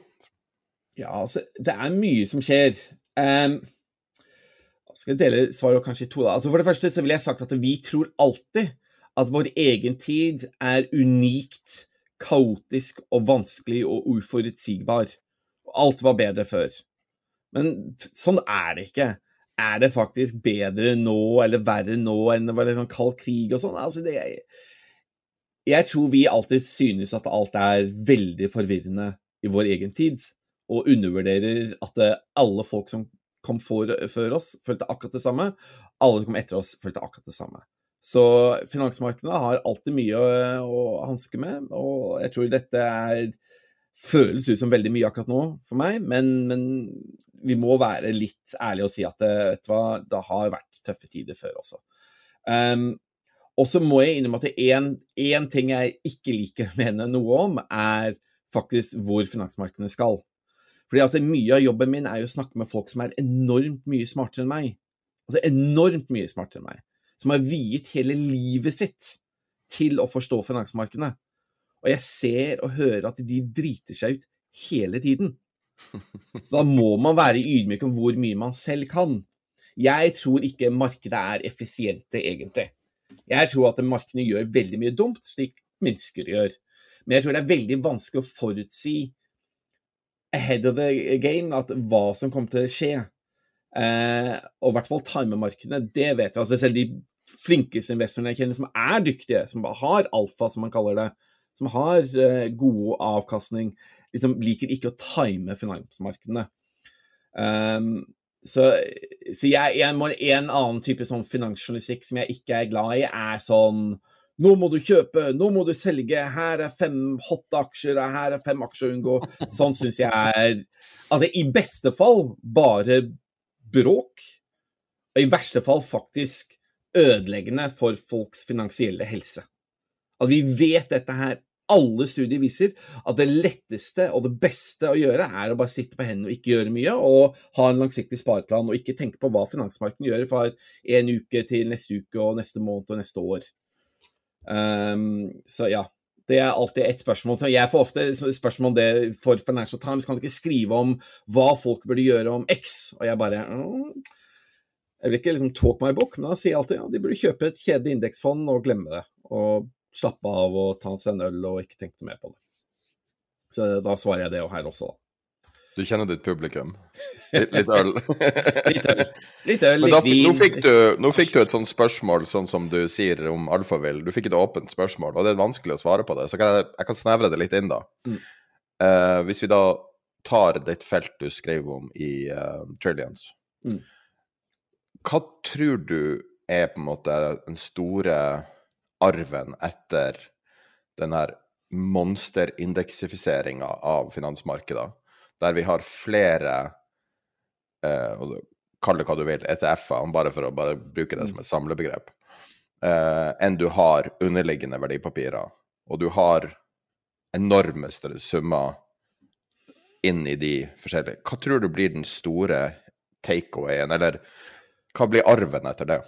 Ja, altså, det er mye som skjer. Um, skal jeg dele svaret kanskje i to. da. Altså For det første så vil jeg sagt at vi tror alltid at vår egen tid er unikt, kaotisk og vanskelig og uforutsigbar. Alt var bedre før. Men sånn er det ikke. Er det faktisk bedre nå eller verre nå enn det var sånn kald krig og sånn? Altså, det, jeg tror vi alltid synes at alt er veldig forvirrende i vår egen tid, og undervurderer at alle folk som kom for, før oss, følte akkurat det samme. Alle som kom etter oss, følte akkurat det samme. Så finansmarkedene har alltid mye å, å hanske med, og jeg tror dette er føles ut som veldig mye akkurat nå for meg, men, men vi må være litt ærlige og si at det, du hva, det har vært tøffe tider før også. Um, og så må jeg innrømme at én ting jeg ikke liker å mene noe om, er faktisk hvor finansmarkedene skal. Fordi altså, Mye av jobben min er jo å snakke med folk som er enormt mye smartere enn meg. Altså enormt mye smartere enn meg. Som har viet hele livet sitt til å forstå finansmarkedene. Og jeg ser og hører at de driter seg ut hele tiden. Så da må man være ydmyk om hvor mye man selv kan. Jeg tror ikke markedet er effisiente, egentlig. Jeg tror at markedene gjør veldig mye dumt, slik mennesker gjør. Men jeg tror det er veldig vanskelig å forutsi ahead of the game at hva som kommer til å skje. Eh, og i hvert fall timemarkedene, det vet jeg. Altså selv de flinkeste investorene jeg kjenner som er dyktige, som har alfa, som man kaller det, som har eh, god avkastning, liksom liker ikke å time finansmarkedene. Um, så, så jeg, jeg må, en annen type sånn finansjournalistikk som jeg ikke er glad i, er sånn nå må du kjøpe, nå må du selge, her er fem hotte aksjer, her er fem aksjer å unngå. Sånn syns jeg er Altså, i beste fall bare bråk. Og i verste fall faktisk ødeleggende for folks finansielle helse. At vi vet dette her. Alle studier viser at det letteste og det beste å gjøre er å bare sitte på hendene og ikke gjøre mye, og ha en langsiktig spareplan og ikke tenke på hva finansmarkedet gjør fra en uke til neste uke og neste måned og neste år. Um, så ja. Det er alltid et spørsmål. Jeg får ofte spørsmål om for Financial Times. Kan du ikke skrive om hva folk burde gjøre om X? Og jeg bare Jeg vil ikke liksom talk my book, men da sier jeg alltid ja, de burde kjøpe et kjedelig indeksfond og glemme det. Og slappe av og ta seg en øl og ikke tenke mer på det. Så da svarer jeg det her også, da. Du kjenner ditt publikum? Litt, litt øl? litt øl. Litt øl, litt vin. Nå fikk, du, nå fikk du et sånt spørsmål, sånn som du sier om alfavill. Du fikk et åpent spørsmål, og det er vanskelig å svare på det. Så kan jeg, jeg kan snevre det litt inn, da. Mm. Uh, hvis vi da tar ditt felt du skrev om i uh, Trillions, mm. hva tror du er på en måte den store arven etter den her monsterindeksifiseringa av finansmarkedet, der vi har flere eh, Kall det hva du vil, ETF-er, bare for å bare bruke det som et samlebegrep, eh, enn du har underliggende verdipapirer. Og du har enorme summer inn i de forskjellige. Hva tror du blir den store takeawayen, eller hva blir arven etter det?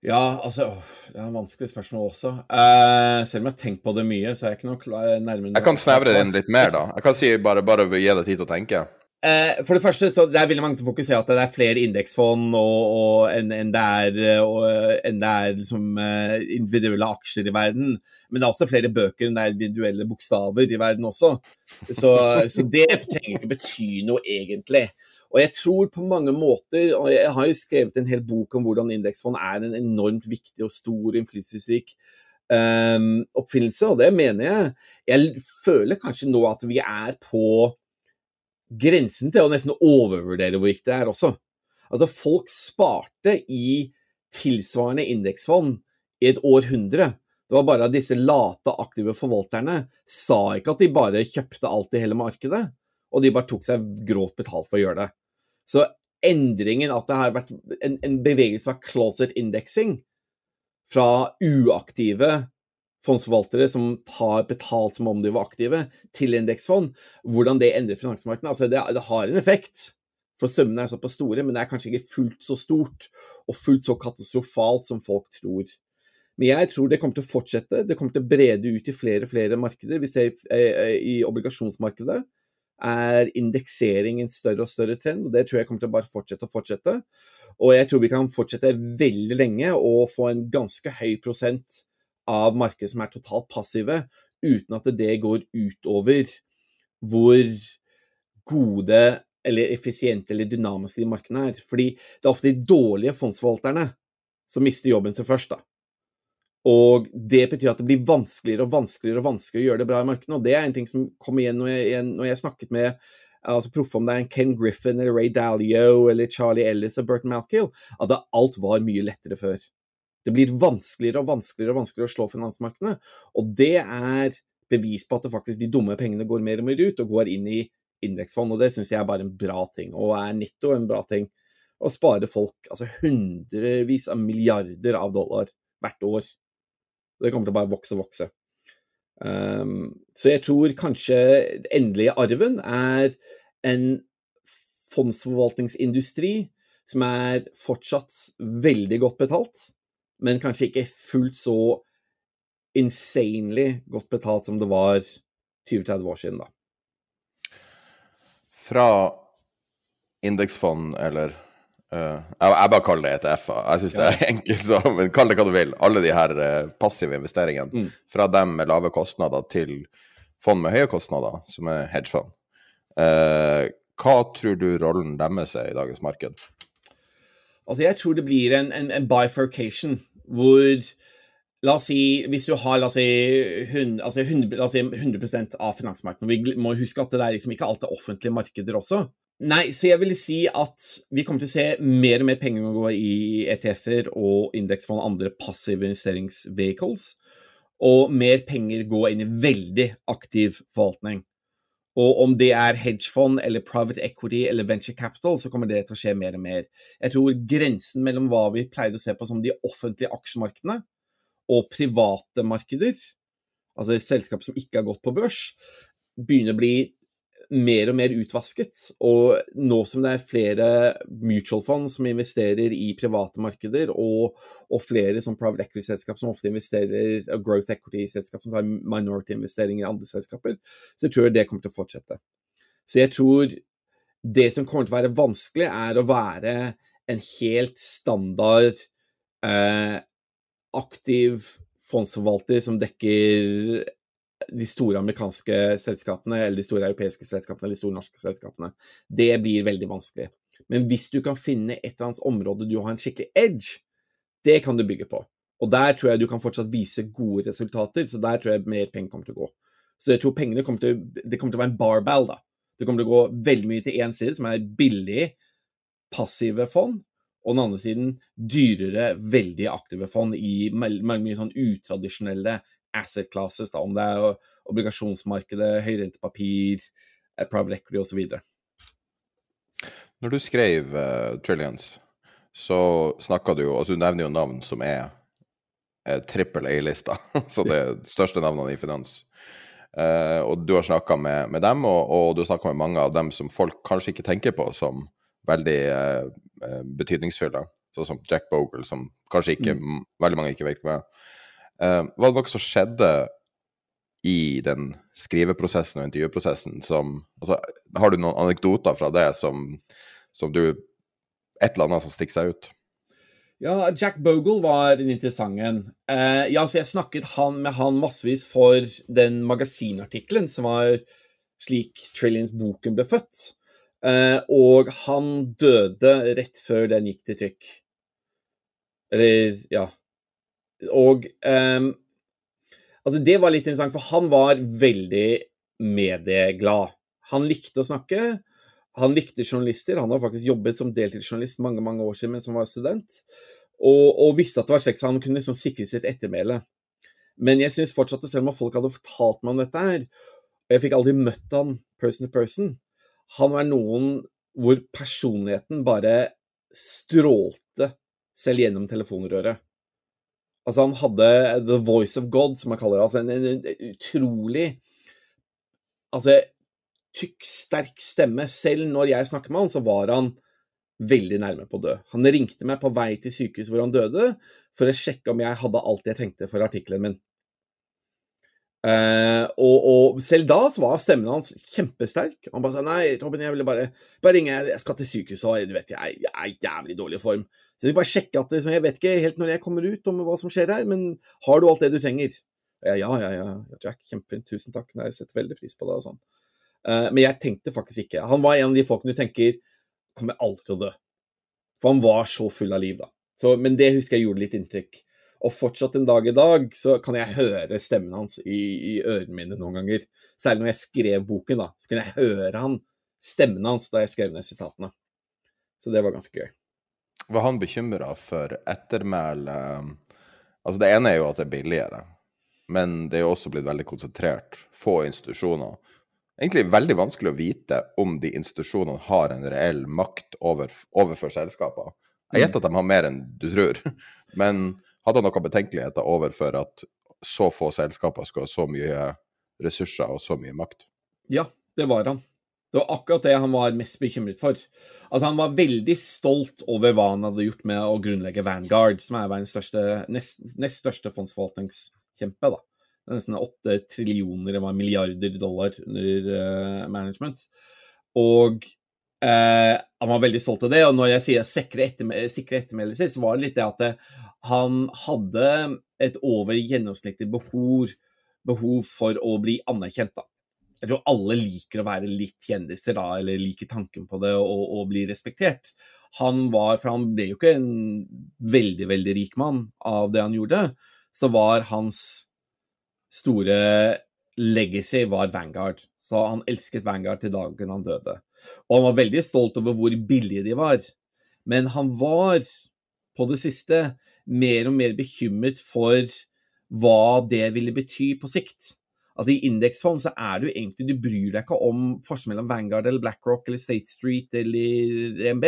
Ja, altså Det er et vanskelig spørsmål også. Uh, selv om jeg har tenkt på det mye, så er jeg ikke noe klar, nærmere Jeg kan snevre det inn litt mer, da. Jeg kan si bare, bare gi deg tid til å tenke. Uh, for det første, så det er veldig mange som fokuserer at det er flere indeksfond enn en det er, og, en det er liksom, uh, individuelle aksjer i verden. Men det er også flere bøker enn det er individuelle bokstaver i verden også. Så, så det trenger ikke bety noe, egentlig. Og jeg tror på mange måter, og jeg har jo skrevet en hel bok om hvordan indeksfond er en enormt viktig og stor innflytelsesrik um, oppfinnelse, og det mener jeg. Jeg føler kanskje nå at vi er på grensen til å nesten overvurdere hvor viktig det er også. Altså, folk sparte i tilsvarende indeksfond i et århundre. Det var bare at disse late, aktive forvalterne sa ikke at de bare kjøpte alt i hele markedet, og de bare tok seg grovt betalt for å gjøre det. Så endringen at det har vært en, en bevegelse fra closet indexing, fra uaktive fondsforvaltere som tar betalt som om de var aktive, til indeksfond, hvordan det endrer finansmarkedet. Altså det, det, har en effekt, for summene er såpass store, men det er kanskje ikke fullt så stort og fullt så katastrofalt som folk tror. Men jeg tror det kommer til å fortsette. Det kommer til å brede ut i flere og flere markeder. Vi ser i obligasjonsmarkedet er indeksering en større og større trend, og det tror jeg kommer til å bare fortsette og fortsette. Og jeg tror vi kan fortsette veldig lenge og få en ganske høy prosent av markedet som er totalt passive, uten at det går utover hvor gode eller effisiente eller dynamiske de markedene er. Fordi det er ofte de dårlige fondsforvalterne som mister jobben sin først. da. Og det betyr at det blir vanskeligere og vanskeligere og vanskeligere å gjøre det bra i markedene. Og det er en ting som kom igjen når jeg, når jeg snakket med altså proffe, om det er en Ken Griffin eller Ray Dalio eller Charlie Ellis og Burton Malkill, at alt var mye lettere før. Det blir vanskeligere og vanskeligere og vanskeligere å slå finansmarkedene. Og det er bevis på at det faktisk de dumme pengene går mer og mer ut og går inn i indeksfond. Og det syns jeg er bare en bra ting, og er netto en bra ting. Å spare folk altså hundrevis av milliarder av dollar hvert år det kommer til å bare vokse og vokse. Um, så jeg tror kanskje endelige arven er en fondsforvaltningsindustri som er fortsatt veldig godt betalt, men kanskje ikke fullt så insanely godt betalt som det var 20-30 år siden, da. Fra indeksfond eller Uh, jeg, jeg, bare kaller det ETF-er. Jeg syns ja. det er enkelt, så, men kall det hva du vil. Alle de her uh, passive investeringene. Mm. Fra dem med lave kostnader til fond med høye kostnader, som er hedgefond. Uh, hva tror du rollen deres er i dagens marked? Altså, jeg tror det blir en, en, en bifurcation hvor La oss si, hvis du har la oss si, 100, altså 100, la oss si 100% av finansmarkedet Vi må huske at det er liksom ikke alt er offentlige markeder også. Nei, så jeg vil si at vi kommer til å se mer og mer penger gå i ETF-er og indeksfond og andre passive investeringsvehicles, og mer penger gå inn i veldig aktiv forvaltning. Og om det er hedgefond eller private equity eller venture capital, så kommer det til å skje mer og mer. Jeg tror grensen mellom hva vi pleide å se på som de offentlige aksjemarkedene og private markeder, altså selskap som ikke har gått på børs, begynner å bli mer og mer utvasket. Og nå som det er flere mutual fund som investerer i private markeder, og, og flere som private equity-selskap som ofte investerer, growth equity-selskap som tar minority-investeringer i andre selskaper, så tror jeg det kommer til å fortsette. Så jeg tror det som kommer til å være vanskelig, er å være en helt standard eh, aktiv fondsforvalter som dekker de store amerikanske selskapene eller de store europeiske selskapene eller de store norske selskapene. Det blir veldig vanskelig. Men hvis du kan finne et eller annet område du har en skikkelig edge, det kan du bygge på. Og der tror jeg du kan fortsatt vise gode resultater, så der tror jeg mer penger kommer til å gå. Så jeg tror pengene kommer til, det kommer til å være en barbell, da. Det kommer til å gå veldig mye til én side, som er billig, passive fond, og den andre siden dyrere, veldig aktive fond i mye sånn utradisjonelle asset classes, da, om det er obligasjonsmarkedet, høyrentepapir, eh, private equity osv. Når du skrev uh, Trillions, så snakka du jo Altså, du nevner jo navn som er trippel A-lista, så det er største navnene i finans. Uh, og du har snakka med, med, dem, og, og du har snakka med mange av dem som folk kanskje ikke tenker på som veldig uh, betydningsfulle. Sånn som Jack Bogle, som kanskje ikke mm. veldig mange ikke vet hvem er. Uh, var det noe som skjedde i den skriveprosessen og intervjuprosessen som altså, Har du noen anekdoter fra det som, som du Et eller annet som stikker seg ut? Ja, Jack Bogle var en interessant en. Uh, ja, jeg snakket han, med han massevis for den magasinartikkelen som var slik Trillions-boken ble født. Uh, og han døde rett før den gikk til trykk. Eller, ja. Og um, Altså, det var litt interessant, for han var veldig medieglad. Han likte å snakke. Han likte journalister. Han har faktisk jobbet som deltidsjournalist mange mange år siden mens han var student. Og, og visste at det var slik, så han kunne liksom sikre sitt ettermæle. Men jeg syns fortsatt, selv om folk hadde fortalt meg om dette her, og jeg fikk aldri møtt han person to person, han var noen hvor personligheten bare strålte selv gjennom telefonrøret. Altså, han hadde the voice of God, som man kaller det. Altså en, en, en utrolig Altså, tykk, sterk stemme. Selv når jeg snakker med han, så var han veldig nærme på å dø. Han ringte meg på vei til sykehus hvor han døde, for å sjekke om jeg hadde alt jeg trengte for artikkelen min. Uh, og, og, selv da var stemmen hans kjempesterk. Han bare sa nei, Robin, jeg ville bare, bare ringe, jeg skal til sykehuset, og du vet, jeg, jeg er i jævlig dårlig form. Så jeg vil bare sjekke at jeg vet ikke helt når jeg kommer ut om hva som skjer her, men har du alt det du trenger? Ja, ja, ja, ja Jack, kjempefint, tusen takk, jeg setter veldig pris på det og sånn. Uh, men jeg tenkte faktisk ikke. Han var en av de folkene du tenker kommer aldri til å dø. For han var så full av liv, da. Så, men det husker jeg gjorde litt inntrykk. Og fortsatt en dag i dag så kan jeg høre stemmen hans i, i ørene mine noen ganger. Særlig når jeg skrev boken, da, så kunne jeg høre han, stemmen hans da jeg skrev ned sitatene. Så det var ganske gøy. Var han bekymra for ettermælet Altså, det ene er jo at det er billigere, men det er jo også blitt veldig konsentrert. Få institusjoner egentlig veldig vanskelig å vite om de institusjonene har en reell makt over, overfor selskaper. Jeg gjetter at de har mer enn du tror, men hadde han noen betenkeligheter overfor at så få selskaper skal ha så mye ressurser og så mye makt? Ja, det var han. Det var akkurat det han var mest bekymret for. Altså, han var veldig stolt over hva han hadde gjort med å grunnlegge Vanguard, som er verdens største, nest, nest største fondsforvaltningskjempe. da nesten åtte trillioner eller milliarder dollar under uh, management. Og uh, han var veldig stolt av det. Og når jeg sier sikre, etterme sikre ettermeldelser, så var det litt det at det, han hadde et over gjennomsnittlig behov, behov for å bli anerkjent. da. Jeg tror alle liker å være litt kjendiser, da, eller liker tanken på det og, og bli respektert. Han var, for han ble jo ikke en veldig, veldig rik mann av det han gjorde, så var hans store legacy var Vanguard. Så han elsket Vanguard til dagen han døde. Og han var veldig stolt over hvor billige de var. Men han var, på det siste, mer og mer bekymret for hva det ville bety på sikt. At i indeksfond så er du egentlig Du bryr deg ikke om forskjellen mellom Vanguard eller BlackRock eller State Street eller EMB.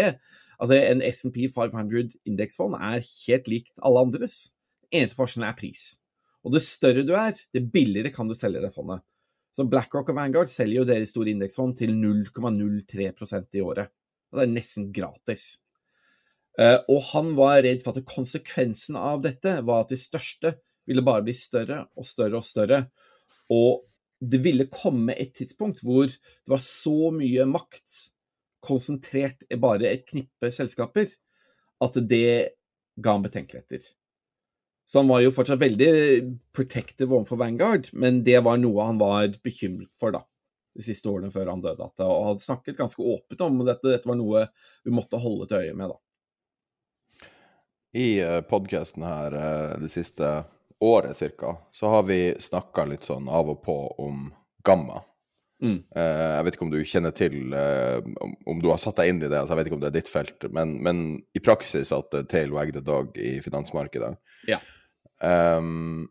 Altså En SMP 500 indeksfond er helt likt alle andres. Eneste forskjellen er pris. Og det større du er, det billigere kan du selge det fondet. Så BlackRock og Vanguard selger jo deres store indeksfond til 0,03% i året. Og det er nesten gratis. Uh, og han var redd for at konsekvensen av dette var at de største ville bare bli større og større og større. Og det ville komme et tidspunkt hvor det var så mye makt konsentrert i bare et knippe selskaper, at det ga han betenkeligheter. Så han var jo fortsatt veldig protective overfor Vanguard, men det var noe han var bekymret for, da. De siste årene før han døde. At, og hadde snakket ganske åpent om dette. Dette var noe vi måtte holde til øye med, da. I eh, podkasten her de det siste året ca., så har vi snakka litt sånn av og på om gamma. Mm. Uh, jeg vet ikke om du kjenner til uh, om, om, du har satt deg inn i det, altså jeg vet ikke om det er ditt felt, men, men i praksis at uh, tail wag the dog i finansmarkedet. Ja. Um,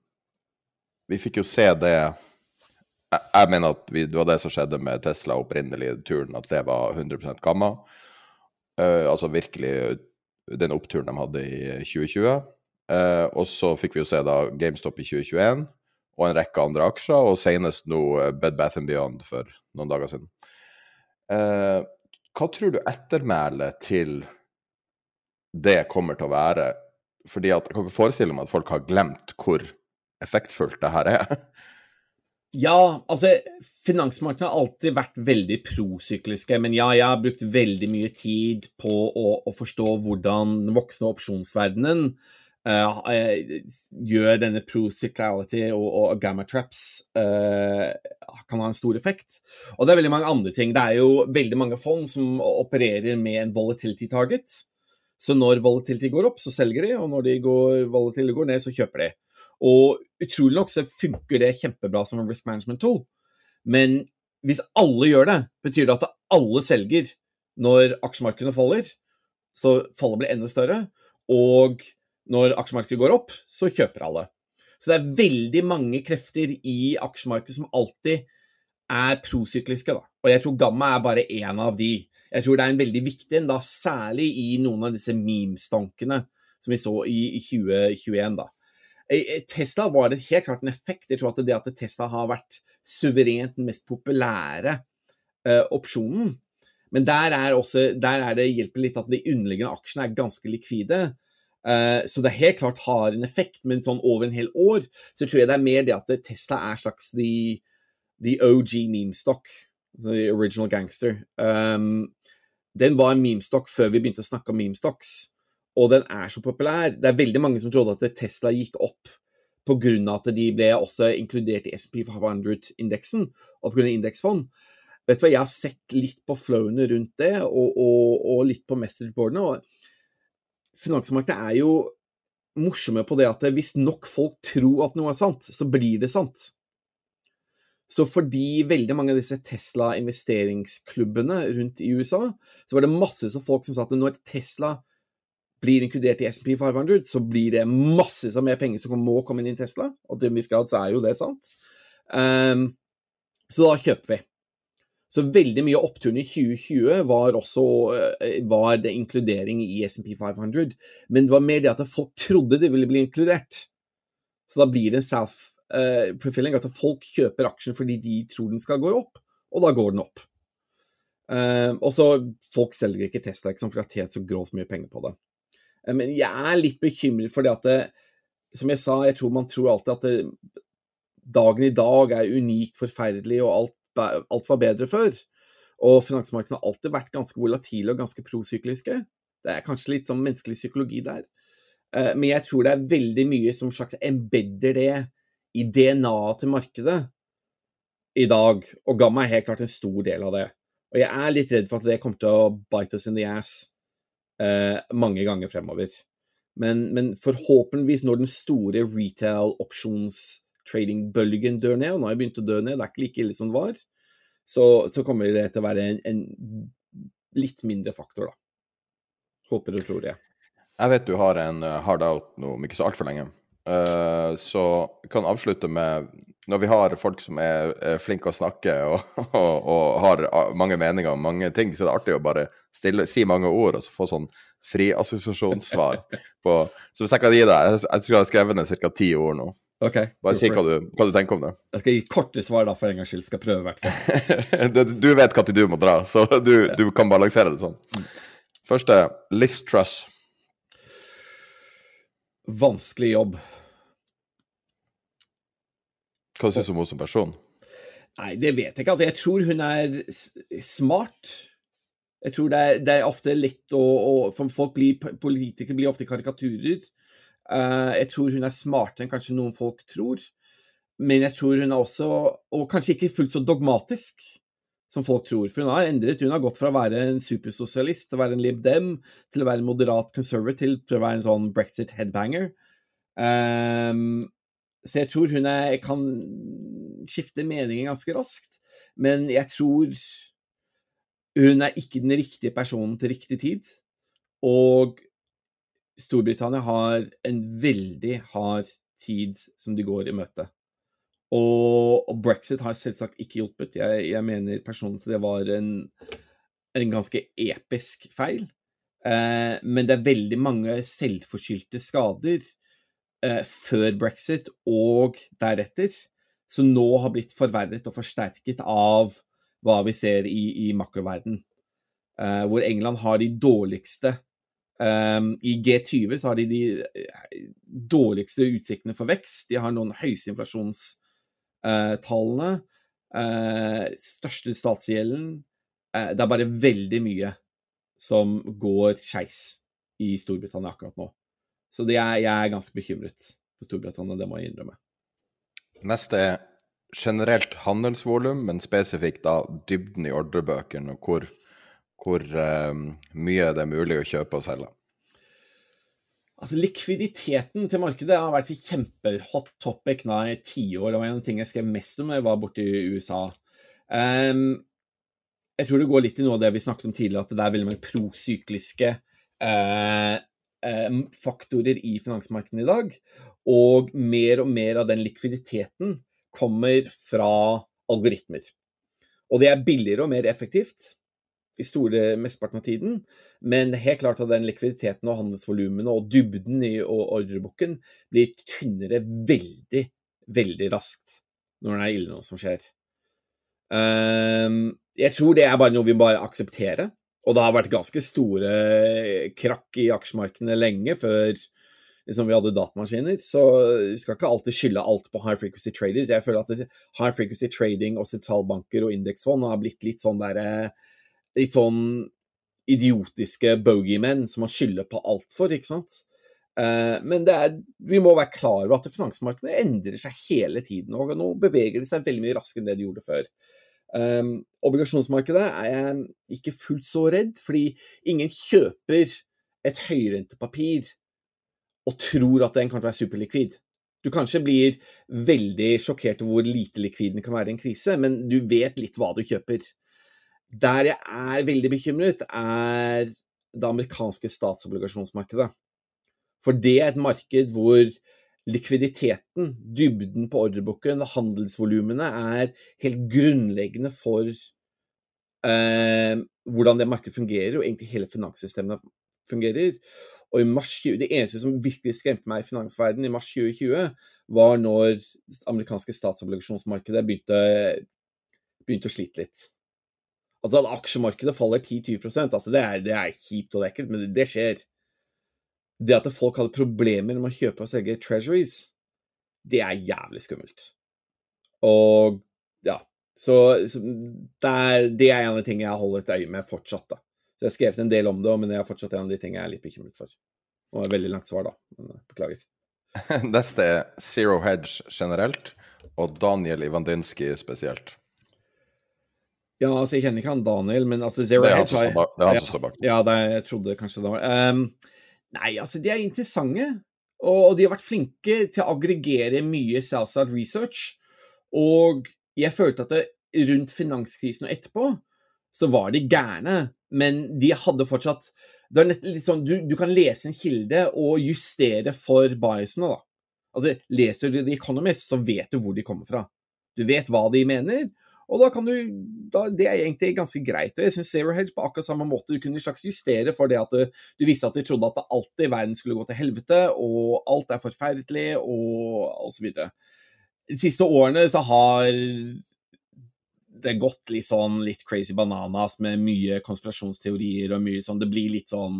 vi fikk jo se det Jeg, jeg mener at vi, det var det som skjedde med Tesla opprinnelig turen, at det var 100% gamma. altså virkelig den oppturen de hadde i 2020. og så fikk vi jo se da GameStop i 2021 og en rekke andre aksjer, og senest nå eh, Bed Bath Beyond for noen dager siden. Uh, hva tror du ettermælet til det kommer til å være? Fordi at, Jeg kan ikke forestille meg at folk har glemt hvor effektfullt det her er. Ja, altså Finansmarkedene har alltid vært veldig prosykliske. Men ja, jeg har brukt veldig mye tid på å, å forstå hvordan den voksne opsjonsverdenen uh, gjør denne pro-cyclality og, og gamma traps uh, kan ha en stor effekt. Og det er veldig mange andre ting. Det er jo veldig mange fond som opererer med en volatility target. Så når volatility går opp, så selger de, og når de går, volatility går ned, så kjøper de. Og utrolig nok så funker det kjempebra som en risk management tool. Men hvis alle gjør det, betyr det at alle selger når aksjemarkedene faller. Så fallet blir enda større. Og når aksjemarkedet går opp, så kjøper alle. Så det er veldig mange krefter i aksjemarkedet som alltid er prosykliske. Da. Og jeg tror gamma er bare én av de. Jeg tror det er en veldig viktig en, da, særlig i noen av disse meme-stankene som vi så i 2021. da. Tesla var det helt klart en effekt. Jeg tror at det at Tesla har vært suverent den mest populære uh, opsjonen. Men der er, også, der er det hjelper litt at de underliggende aksjene er ganske likvide. Uh, så det helt klart har en effekt, men sånn over en hel år så tror jeg det er mer det at Tesla er slags the, the OG meme-stock. The original gangster. Um, den var en meme-stock før vi begynte å snakke om meme-stocks, og den er så populær. Det er veldig mange som trodde at Tesla gikk opp pga. at de ble også inkludert i SP 500-indeksen, og pga. indeksfond. Vet du hva, Jeg har sett litt på flowene rundt det, og, og, og litt på messageboardene. og finansmarkedet er jo morsomme på det at hvis nok folk tror at noe er sant, så blir det sant. Så fordi veldig mange av disse Tesla-investeringsklubbene rundt i USA, så var det massevis av folk som sa at når Tesla blir inkludert i SMP 500, så blir det massevis av mer penger som må komme inn i Tesla. Og til en viss grad så er jo det sant. Um, så da kjøper vi. Så veldig mye av oppturen i 2020 var også eh, var det inkludering i SMP 500. Men det var mer det at folk trodde de ville bli inkludert. Så da blir det en self-fulfilling, at folk kjøper aksjen fordi de tror den skal gå opp, og da går den opp. Uh, og så Folk selger ikke Tesla ikke sant, for de har tjent så grovt mye penger på det. Men jeg er litt bekymret for det at det, Som jeg sa, jeg tror man tror alltid at det, dagen i dag er unikt forferdelig, og alt alt var bedre før. Og finansmarkedene har alltid vært ganske volatile og ganske prosykliske. Det er kanskje litt sånn menneskelig psykologi der. Eh, men jeg tror det er veldig mye som slags embedder det i DNA-et til markedet i dag. Og ga meg helt klart en stor del av det. Og jeg er litt redd for at det kommer til å bite us in the ass eh, mange ganger fremover. Men, men, forhåpentligvis når den store retail options trading-bølgen dør ned, og nå har jeg begynt å dø ned, det er ikke like ille som det var, så, så kommer det til å være en, en, litt mindre faktor, da. Håper og tror jeg. Jeg vet du har en uh, hard out nå om ikke så altfor lenge. Uh, så kan avslutte med Når vi har folk som er, er flinke å snakke og, og, og, har mange meninger om mange ting, så er det artig å bare stille, si mange ord og så få sånn friassosiasjonssvar. på, så hvis jeg kan gi deg Jeg, jeg skulle ha skrevet ned ca. ti ord nå. Ok. Bare si hva du, hva du, tenker om det. Jeg skal gi korte svar, da, for en gangs skyld. Skal prøve, i hvert fall. du vet når du må dra, så du, ja. du, kan balansere det sånn. Mm. Første Liz Truss. Vanskelig jobb. Hva syns du om henne som person? Nei, det vet jeg ikke. Altså, jeg tror hun er smart. Jeg tror det er, det er ofte lett å, å Folk blir, Politikere blir ofte karikaturer. Uh, jeg tror hun er smartere enn kanskje noen folk tror. Men jeg tror hun er også, og kanskje ikke fullt så dogmatisk som folk tror. For hun har endret. Hun har gått fra å være en supersosialist til å være en Lib Dem, til å være en moderat conservative, til å være en sånn brexit headbanger. Um, så jeg tror hun er, kan skifte meningen ganske raskt. Men jeg tror hun er ikke den riktige personen til riktig tid. Og Storbritannia har en veldig hard tid som de går i møte. Og, og brexit har selvsagt ikke hjulpet. Jeg, jeg mener personlig at det var en, en ganske episk feil. Eh, men det er veldig mange selvforskyldte skader eh, før brexit og deretter, som nå har blitt forverret og forsterket av hva vi ser i, i makroverden. Eh, hvor England har de dårligste Um, I G20 så har de de eh, dårligste utsiktene for vekst. De har noen høyeste inflasjonstallene. Uh, største statsgjelden. Uh, det er bare veldig mye som går skeis i Storbritannia akkurat nå. Så er, jeg er ganske bekymret for Storbritannia, det må jeg innrømme. Neste er generelt handelsvolum, men spesifikt da dybden i ordrebøkene, og hvor hvor um, mye det er mulig å kjøpe og selge? Altså, Likviditeten til markedet har vært et kjempehot topic nå i tiår. Det var en av tingene jeg skrev mest om jeg var borte i USA. Um, jeg tror det går litt i noe av det vi snakket om tidligere, at det er veldig mange prosykliske uh, uh, faktorer i finansmarkedene i dag. Og mer og mer av den likviditeten kommer fra algoritmer. Og det er billigere og mer effektivt i store mesteparten av tiden. Men helt klart at den likviditeten og handelsvolumene og dybden i ordreboken blir tynnere veldig, veldig raskt når det er ille noe som skjer. Um, jeg tror det er bare noe vi bare aksepterer. Og det har vært ganske store krakk i aksjemarkedene lenge før liksom, vi hadde datamaskiner. Så vi skal ikke alltid skylde alt på high frequency traders. Jeg føler at high frequency trading og sentralbanker og indeksfond har blitt litt sånn derre eh, litt sånn idiotiske bogeymen som man skylder på alt for, ikke sant. Uh, men er, vi må være klar over at finansmarkedene endrer seg hele tiden. Og nå beveger de seg veldig mye raskere enn det de gjorde før. Um, obligasjonsmarkedet er jeg ikke fullt så redd, fordi ingen kjøper et høyrentepapir og tror at den kan være superlikvid. Du kanskje blir veldig sjokkert over hvor lite likvid den kan være i en krise, men du vet litt hva du kjøper. Der jeg er veldig bekymret, er det amerikanske statsobligasjonsmarkedet. For det er et marked hvor likviditeten, dybden på ordreboken, handelsvolumene, er helt grunnleggende for eh, hvordan det markedet fungerer, og egentlig hele finanssystemet fungerer. Og i mars 20, Det eneste som virkelig skremte meg i finansverdenen i mars 2020, var når det amerikanske statsobligasjonsmarkedet begynte, begynte å slite litt. Altså at aksjemarkedet faller 10-20% altså det er, det er kjipt og ekkelt, men det skjer. Det at folk hadde problemer med å kjøpe og selge treasuries, det er jævlig skummelt. Og ja, så, så det, er, det, er, en av de tingene jeg holder et øye med fortsatt. da. Så Jeg har skrevet en del om det, men det er fortsatt en av de tingene jeg er litt bekymret for. Det var et veldig langt svar, da. Men eh, beklager. Neste er Zero Hedge generelt, og Daniel Ivandinski spesielt. Ja, altså jeg kjenner ikke han Daniel, men altså Zero Det er han som står bak. Ja, det, jeg trodde kanskje det var um, Nei, altså de er interessante. Og, de har vært flinke til å aggregere mye Southside research. Og jeg følte at det, rundt finanskrisen og etterpå, så var de gærne. Men de hadde fortsatt det er litt sånn, du, du, kan lese en kilde og justere for biasene, da. Altså, Leser du The Economist, så vet du hvor de kommer fra. Du vet hva de mener, og da kan du, da, Det er egentlig ganske greit. og Jeg syns Zero Hedge på akkurat samme måte du kunne slags justere for det at du, du visste at de trodde at alt i verden skulle gå til helvete, og alt er forferdelig, og osv. De siste årene så har det gått litt sånn litt crazy bananas med mye konspirasjonsteorier og mye sånn Det blir litt sånn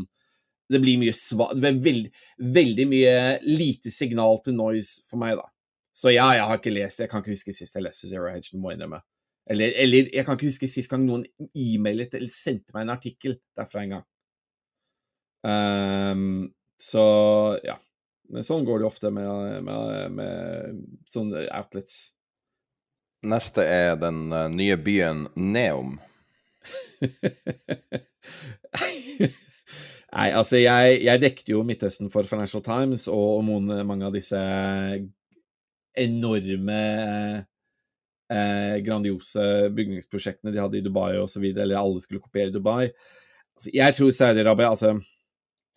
Det blir mye sva... Det veld, veldig mye lite signal til noise for meg, da. Så ja, jeg har ikke lest Jeg kan ikke huske sist jeg leste Zero Hedge, det må jeg innrømme. Eller, eller, jeg kan ikke huske sist gang noen e-mailet eller sendte meg en artikkel derfra en gang. Um, så ja. Men sånn går det ofte med, med, med sånne outlets. Neste er den uh, nye byen Neom. Nei, altså jeg, jeg dekket jo Midtøsten for Financial Times og mange av disse enorme eh, grandiose bygningsprosjektene de hadde i Dubai osv., eller alle skulle kopiere Dubai. Altså, jeg tror Saudi-Arabia altså,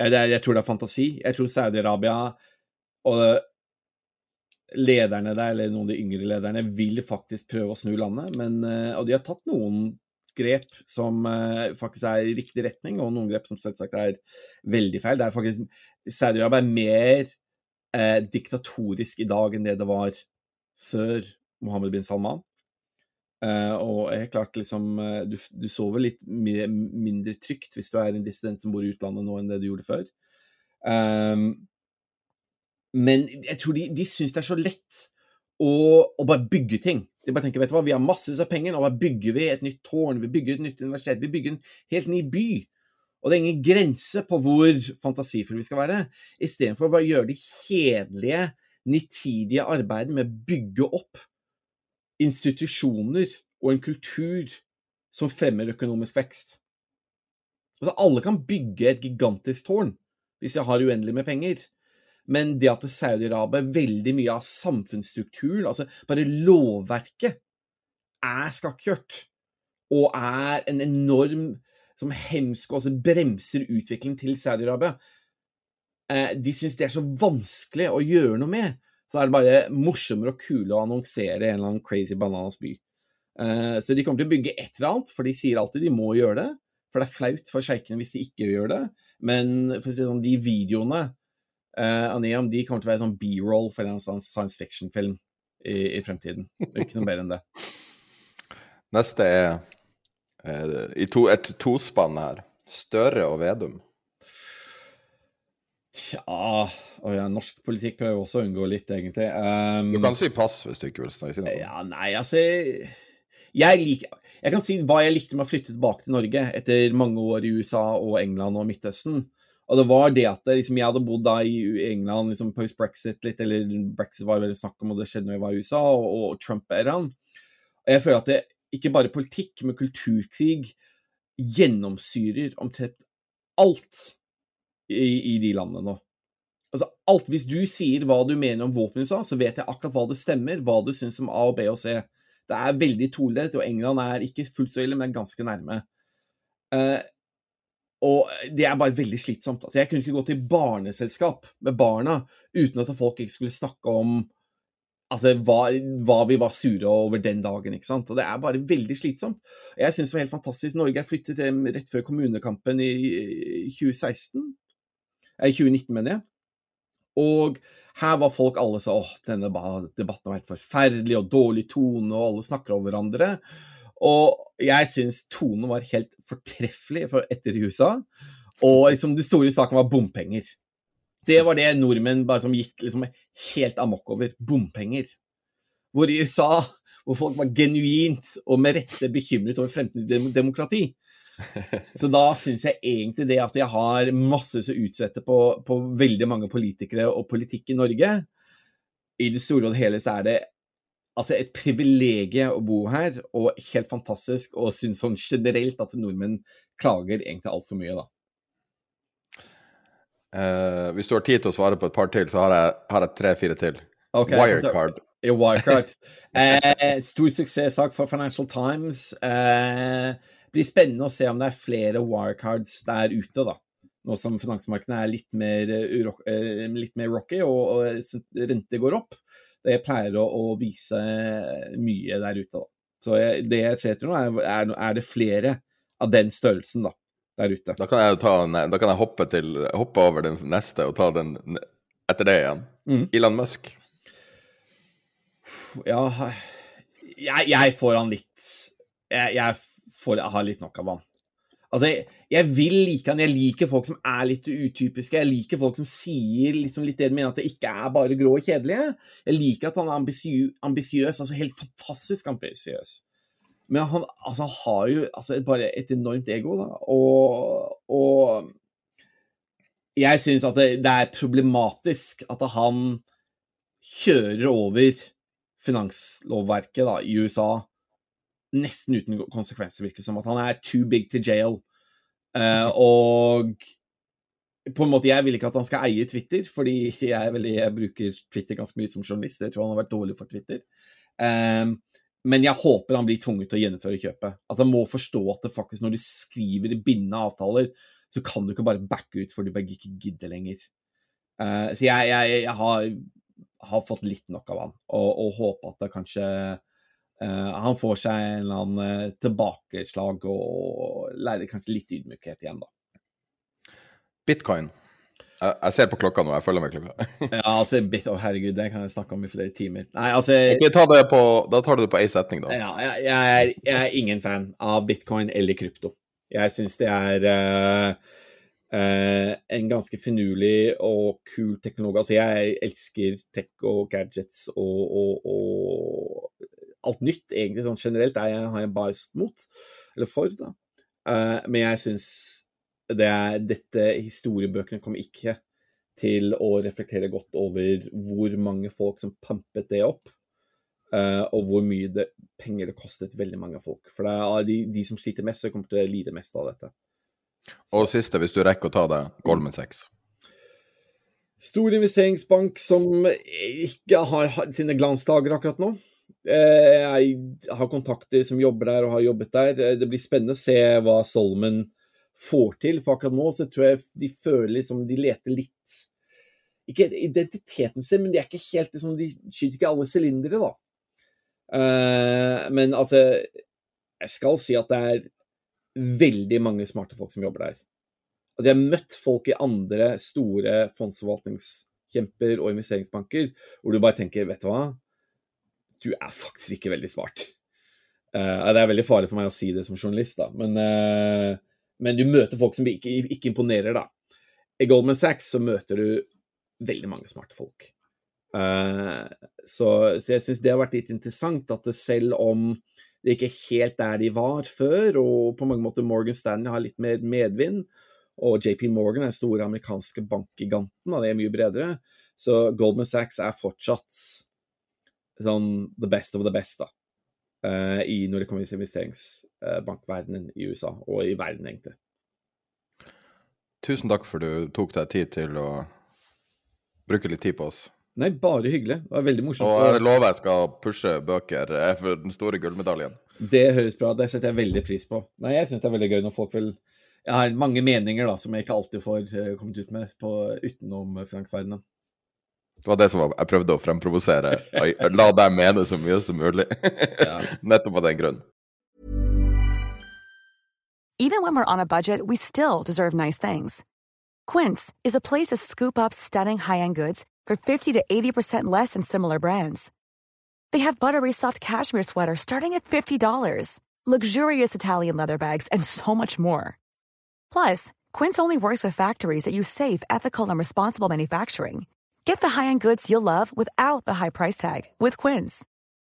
jeg, jeg, tror det er fantasi. Jeg tror Saudi-Arabia og lederne der, eller noen av de yngre lederne, vil faktisk prøve å snu landet. Men, eh, og de har tatt noen grep som uh, faktisk er i riktig retning, og noen grep som selvsagt er veldig feil. Det er faktisk Saudi-Arabia er mer eh, diktatorisk i dag enn det det var før Mohammed bin Salman. Uh, og helt klart, liksom du, du sover litt mindre trygt hvis du er en dissident som bor i utlandet nå enn det du gjorde før. Um, men jeg tror de, de syns det er så lett å, å, bare bygge ting. De bare tenker vet du hva, vi har massevis av penger, og bare bygger vi et nytt tårn, vi bygger et nytt universitet, vi bygger en helt ny by. Og det er ingen grense på hvor fantasifulle vi skal være. Istedenfor å gjøre det kjedelige, nitidige arbeidet med å bygge opp institusjoner og en kultur som fremmer økonomisk vekst. Altså, alle kan bygge et gigantisk tårn hvis jeg har uendelig med penger. Men det at Saudi-Arabia, veldig mye av samfunnsstrukturen, altså bare lovverket, er skakkjørt. Og er en enorm som hemsko, altså bremser utviklingen til Saudi-Arabia. Eh, de syns det er så vanskelig å gjøre noe med. Så er det bare morsommere og kulere å annonsere en eller annen crazy bananas by. Eh, så de kommer til å bygge et eller annet, for de sier alltid de må gjøre det. For det er flaut for sjeikene hvis de ikke gjør det. Men for å si sånn, de videoene uh, av Neam de kommer til å være sånn B-roll for en sånn science fiction-film i, i, fremtiden. Ikke noe mer enn det. Neste er er i to, et tospann her. Støre og Vedum. Tja oh ja, Norsk politikk prøver også å unngå litt, egentlig. Um, du kan si pass hvis du ikke vil snakke noe. Ja, nei, altså jeg, liker, jeg kan si hva jeg likte med å flytte tilbake til Norge etter mange år i USA og England og Midtøsten. Og det var det at liksom, jeg hadde bodd da i England liksom post-brexit litt, eller brexit var veldig snakk om, og det skjedde når jeg var i USA, og, og Trump-æraen. Og jeg føler at det ikke bare politikk, men kulturkrig gjennomsyrer omtrent alt i, i de landene nå. Altså alt, Hvis du sier hva du mener om våpen i USA, så vet jeg akkurat hva det stemmer, hva du syns om A og B og C. Det er veldig todelt, og England er ikke fullt så ille, men ganske nærme. Uh, og det er bare veldig slitsomt. Altså, jeg kunne ikke gå til barneselskap med barna uten at folk ikke skulle snakke om altså, hva, hva, vi var sure over den dagen. ikke sant? Og det er bare veldig slitsomt. Jeg syns det var helt fantastisk. Norge er flyttet hjem rett før kommunekampen i 2016. I 2019, mener jeg. Og her var folk alle så åh, denne debatten var helt forferdelig og dårlig tone, og alle snakker over hverandre. Og jeg syns tonen var helt fortreffelig for etter USA. Og liksom det store saken var bompenger. Det var det nordmenn bare som gikk liksom helt amok over. Bompenger. Hvor i USA, hvor folk var genuint og med rette bekymret over fremtidig demokrati. Så da syns jeg egentlig det at jeg har masse å utsette på, på veldig mange politikere og politikk i Norge I det store og hele så er det altså et privilegium å bo her, og helt fantastisk. Og syns sånn generelt at nordmenn klager egentlig altfor mye, da. Uh, hvis du har tid til å svare på et par til, så har jeg, har jeg tre-fire til. Okay. Wirecard. Wirecard. Uh, stor suksesssak for Financial Times. Eh, blir spennende å se om det er flere wirecards der ute, da. Nå som finansmarkedene er litt mer, uh, litt mer rocky og, og rente går opp det pleier å, å vise mye der ute. Da. Så jeg, det jeg ser etter nå, er, er, er, det flere av den størrelsen da, der ute. Da kan jeg, ta, da kan jeg hoppe, til, hoppe, over den neste og ta den etter det igjen. Mm. Elon Musk. Ja Jeg, jeg får han litt Jeg, jeg får, jeg har litt nok av ham. Altså, jeg, jeg, vil like han. Jeg liker folk som er litt utypiske. Jeg liker folk som sier liksom litt det de mener, at det ikke er bare grå og kjedelige. Jeg liker at han er ambisiøs, altså helt fantastisk ambisiøs. Men han altså, har jo altså, bare et enormt ego, da. Og, og jeg syns at det, det, er problematisk at han kjører over finanslovverket da, i USA nesten uten konsekvenser, virker det som. At han er too big to jail. Uh, og på en måte, Jeg vil ikke at han skal eie Twitter, fordi jeg, veldig, jeg bruker Twitter ganske mye som journalist. Jeg tror han har vært dårlig for Twitter. Um, men jeg håper han blir tvunget til å gjennomføre kjøpet. At han må forstå at det faktisk når du skriver i bindende avtaler, så kan du ikke bare backe ut for du bare ikke gidder lenger. Uh, så jeg, jeg, jeg har, har, fått litt nok av han, og, og håper at det kanskje han får seg en eller annen uh, tilbakeslag og lærer kanskje litt ydmykhet igjen, da. Bitcoin. Jeg, ser på klokka nå, jeg følger med klokka. ja, altså, bit, oh, herregud, det kan jeg snakke om i flere timer. Nei, altså okay, ta det på, Da tar du det på én setning, da. Ja, jeg, jeg, er, jeg, er, ingen fan av bitcoin eller krypto. Jeg syns det er uh, uh, en ganske finurlig og kul teknologi. Altså, jeg elsker tech og gadgets og, og, og alt nytt, egentlig sånn generelt, er jeg, har jeg biased mot, eller for, da. Uh, men jeg syns det er, dette historiebøkene kommer ikke til å reflektere godt over hvor mange folk som pumpet det opp, uh, og hvor mye det, penger det kostet veldig mange folk. For det er de, de som sliter mest, som kommer til å lide mest av dette. Så. Og siste, hvis du rekker å ta det, Goldman 6. Stor investeringsbank som ikke har sine glansdager akkurat nå. Eh, jeg har kontakter som jobber der og har jobbet der. Eh, det blir spennende å se hva Solomon får til. For akkurat nå så tror jeg de føler liksom de leter litt Ikke identiteten sin, men de er ikke helt liksom, De skyter ikke alle sylindere, da. Uh, men altså Jeg skal si at det er veldig mange smarte folk som jobber der. Altså, jeg har møtt folk i andre store fondsforvaltningskjemper og investeringsbanker hvor du bare tenker, vet du hva, du er faktisk ikke veldig smart. Uh, det er veldig farlig for meg å si det som journalist, da, men uh, men du møter folk som ikke, ikke imponerer, da. I Goldman Sachs så møter du veldig mange smarte folk. Uh, så, så, jeg syns det har vært litt interessant at det selv om det ikke er helt der de var før, og på mange måter Morgan Stanley har litt mer medvind, og JP Morgan er den store amerikanske bankgiganten, og det er mye bredere, så Goldman Sachs er fortsatt sånn the best of the best, da. Uh, i når det kommer til investeringsbankverdenen i USA, og i verden, egentlig. Tusen takk for du tok deg tid til å bruke litt tid på oss. Nei, bare hyggelig. Det var veldig morsomt. Og jeg lover jeg skal pushe bøker eh, for den store gullmedaljen. Det høres bra Det setter jeg veldig pris på. Nei, jeg syns det er veldig gøy når folk vil Jeg har mange meninger da, som jeg ikke alltid får uh, kommet ut med på, utenom finansverdenen. Det var det som var, jeg prøvde å fremprovosere. La dem mene så mye som mulig. Nettopp av den grunn. Even when we're on a budget, we still deserve nice things. Quince is a place to scoop up stunning high-end goods for 50 to 80% less than similar brands. They have buttery soft cashmere sweaters starting at $50, luxurious Italian leather bags, and so much more. Plus, Quince only works with factories that use safe, ethical, and responsible manufacturing. Get the high-end goods you'll love without the high price tag with Quince.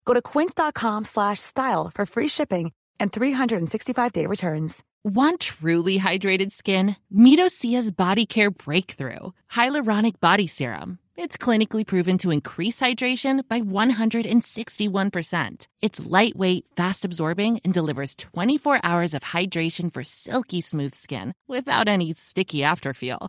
Go to quince.com slash style for free shipping and 365-day returns. Want truly hydrated skin? Meet Osea's Body Care Breakthrough Hyaluronic Body Serum. It's clinically proven to increase hydration by 161%. It's lightweight, fast-absorbing, and delivers 24 hours of hydration for silky smooth skin without any sticky afterfeel.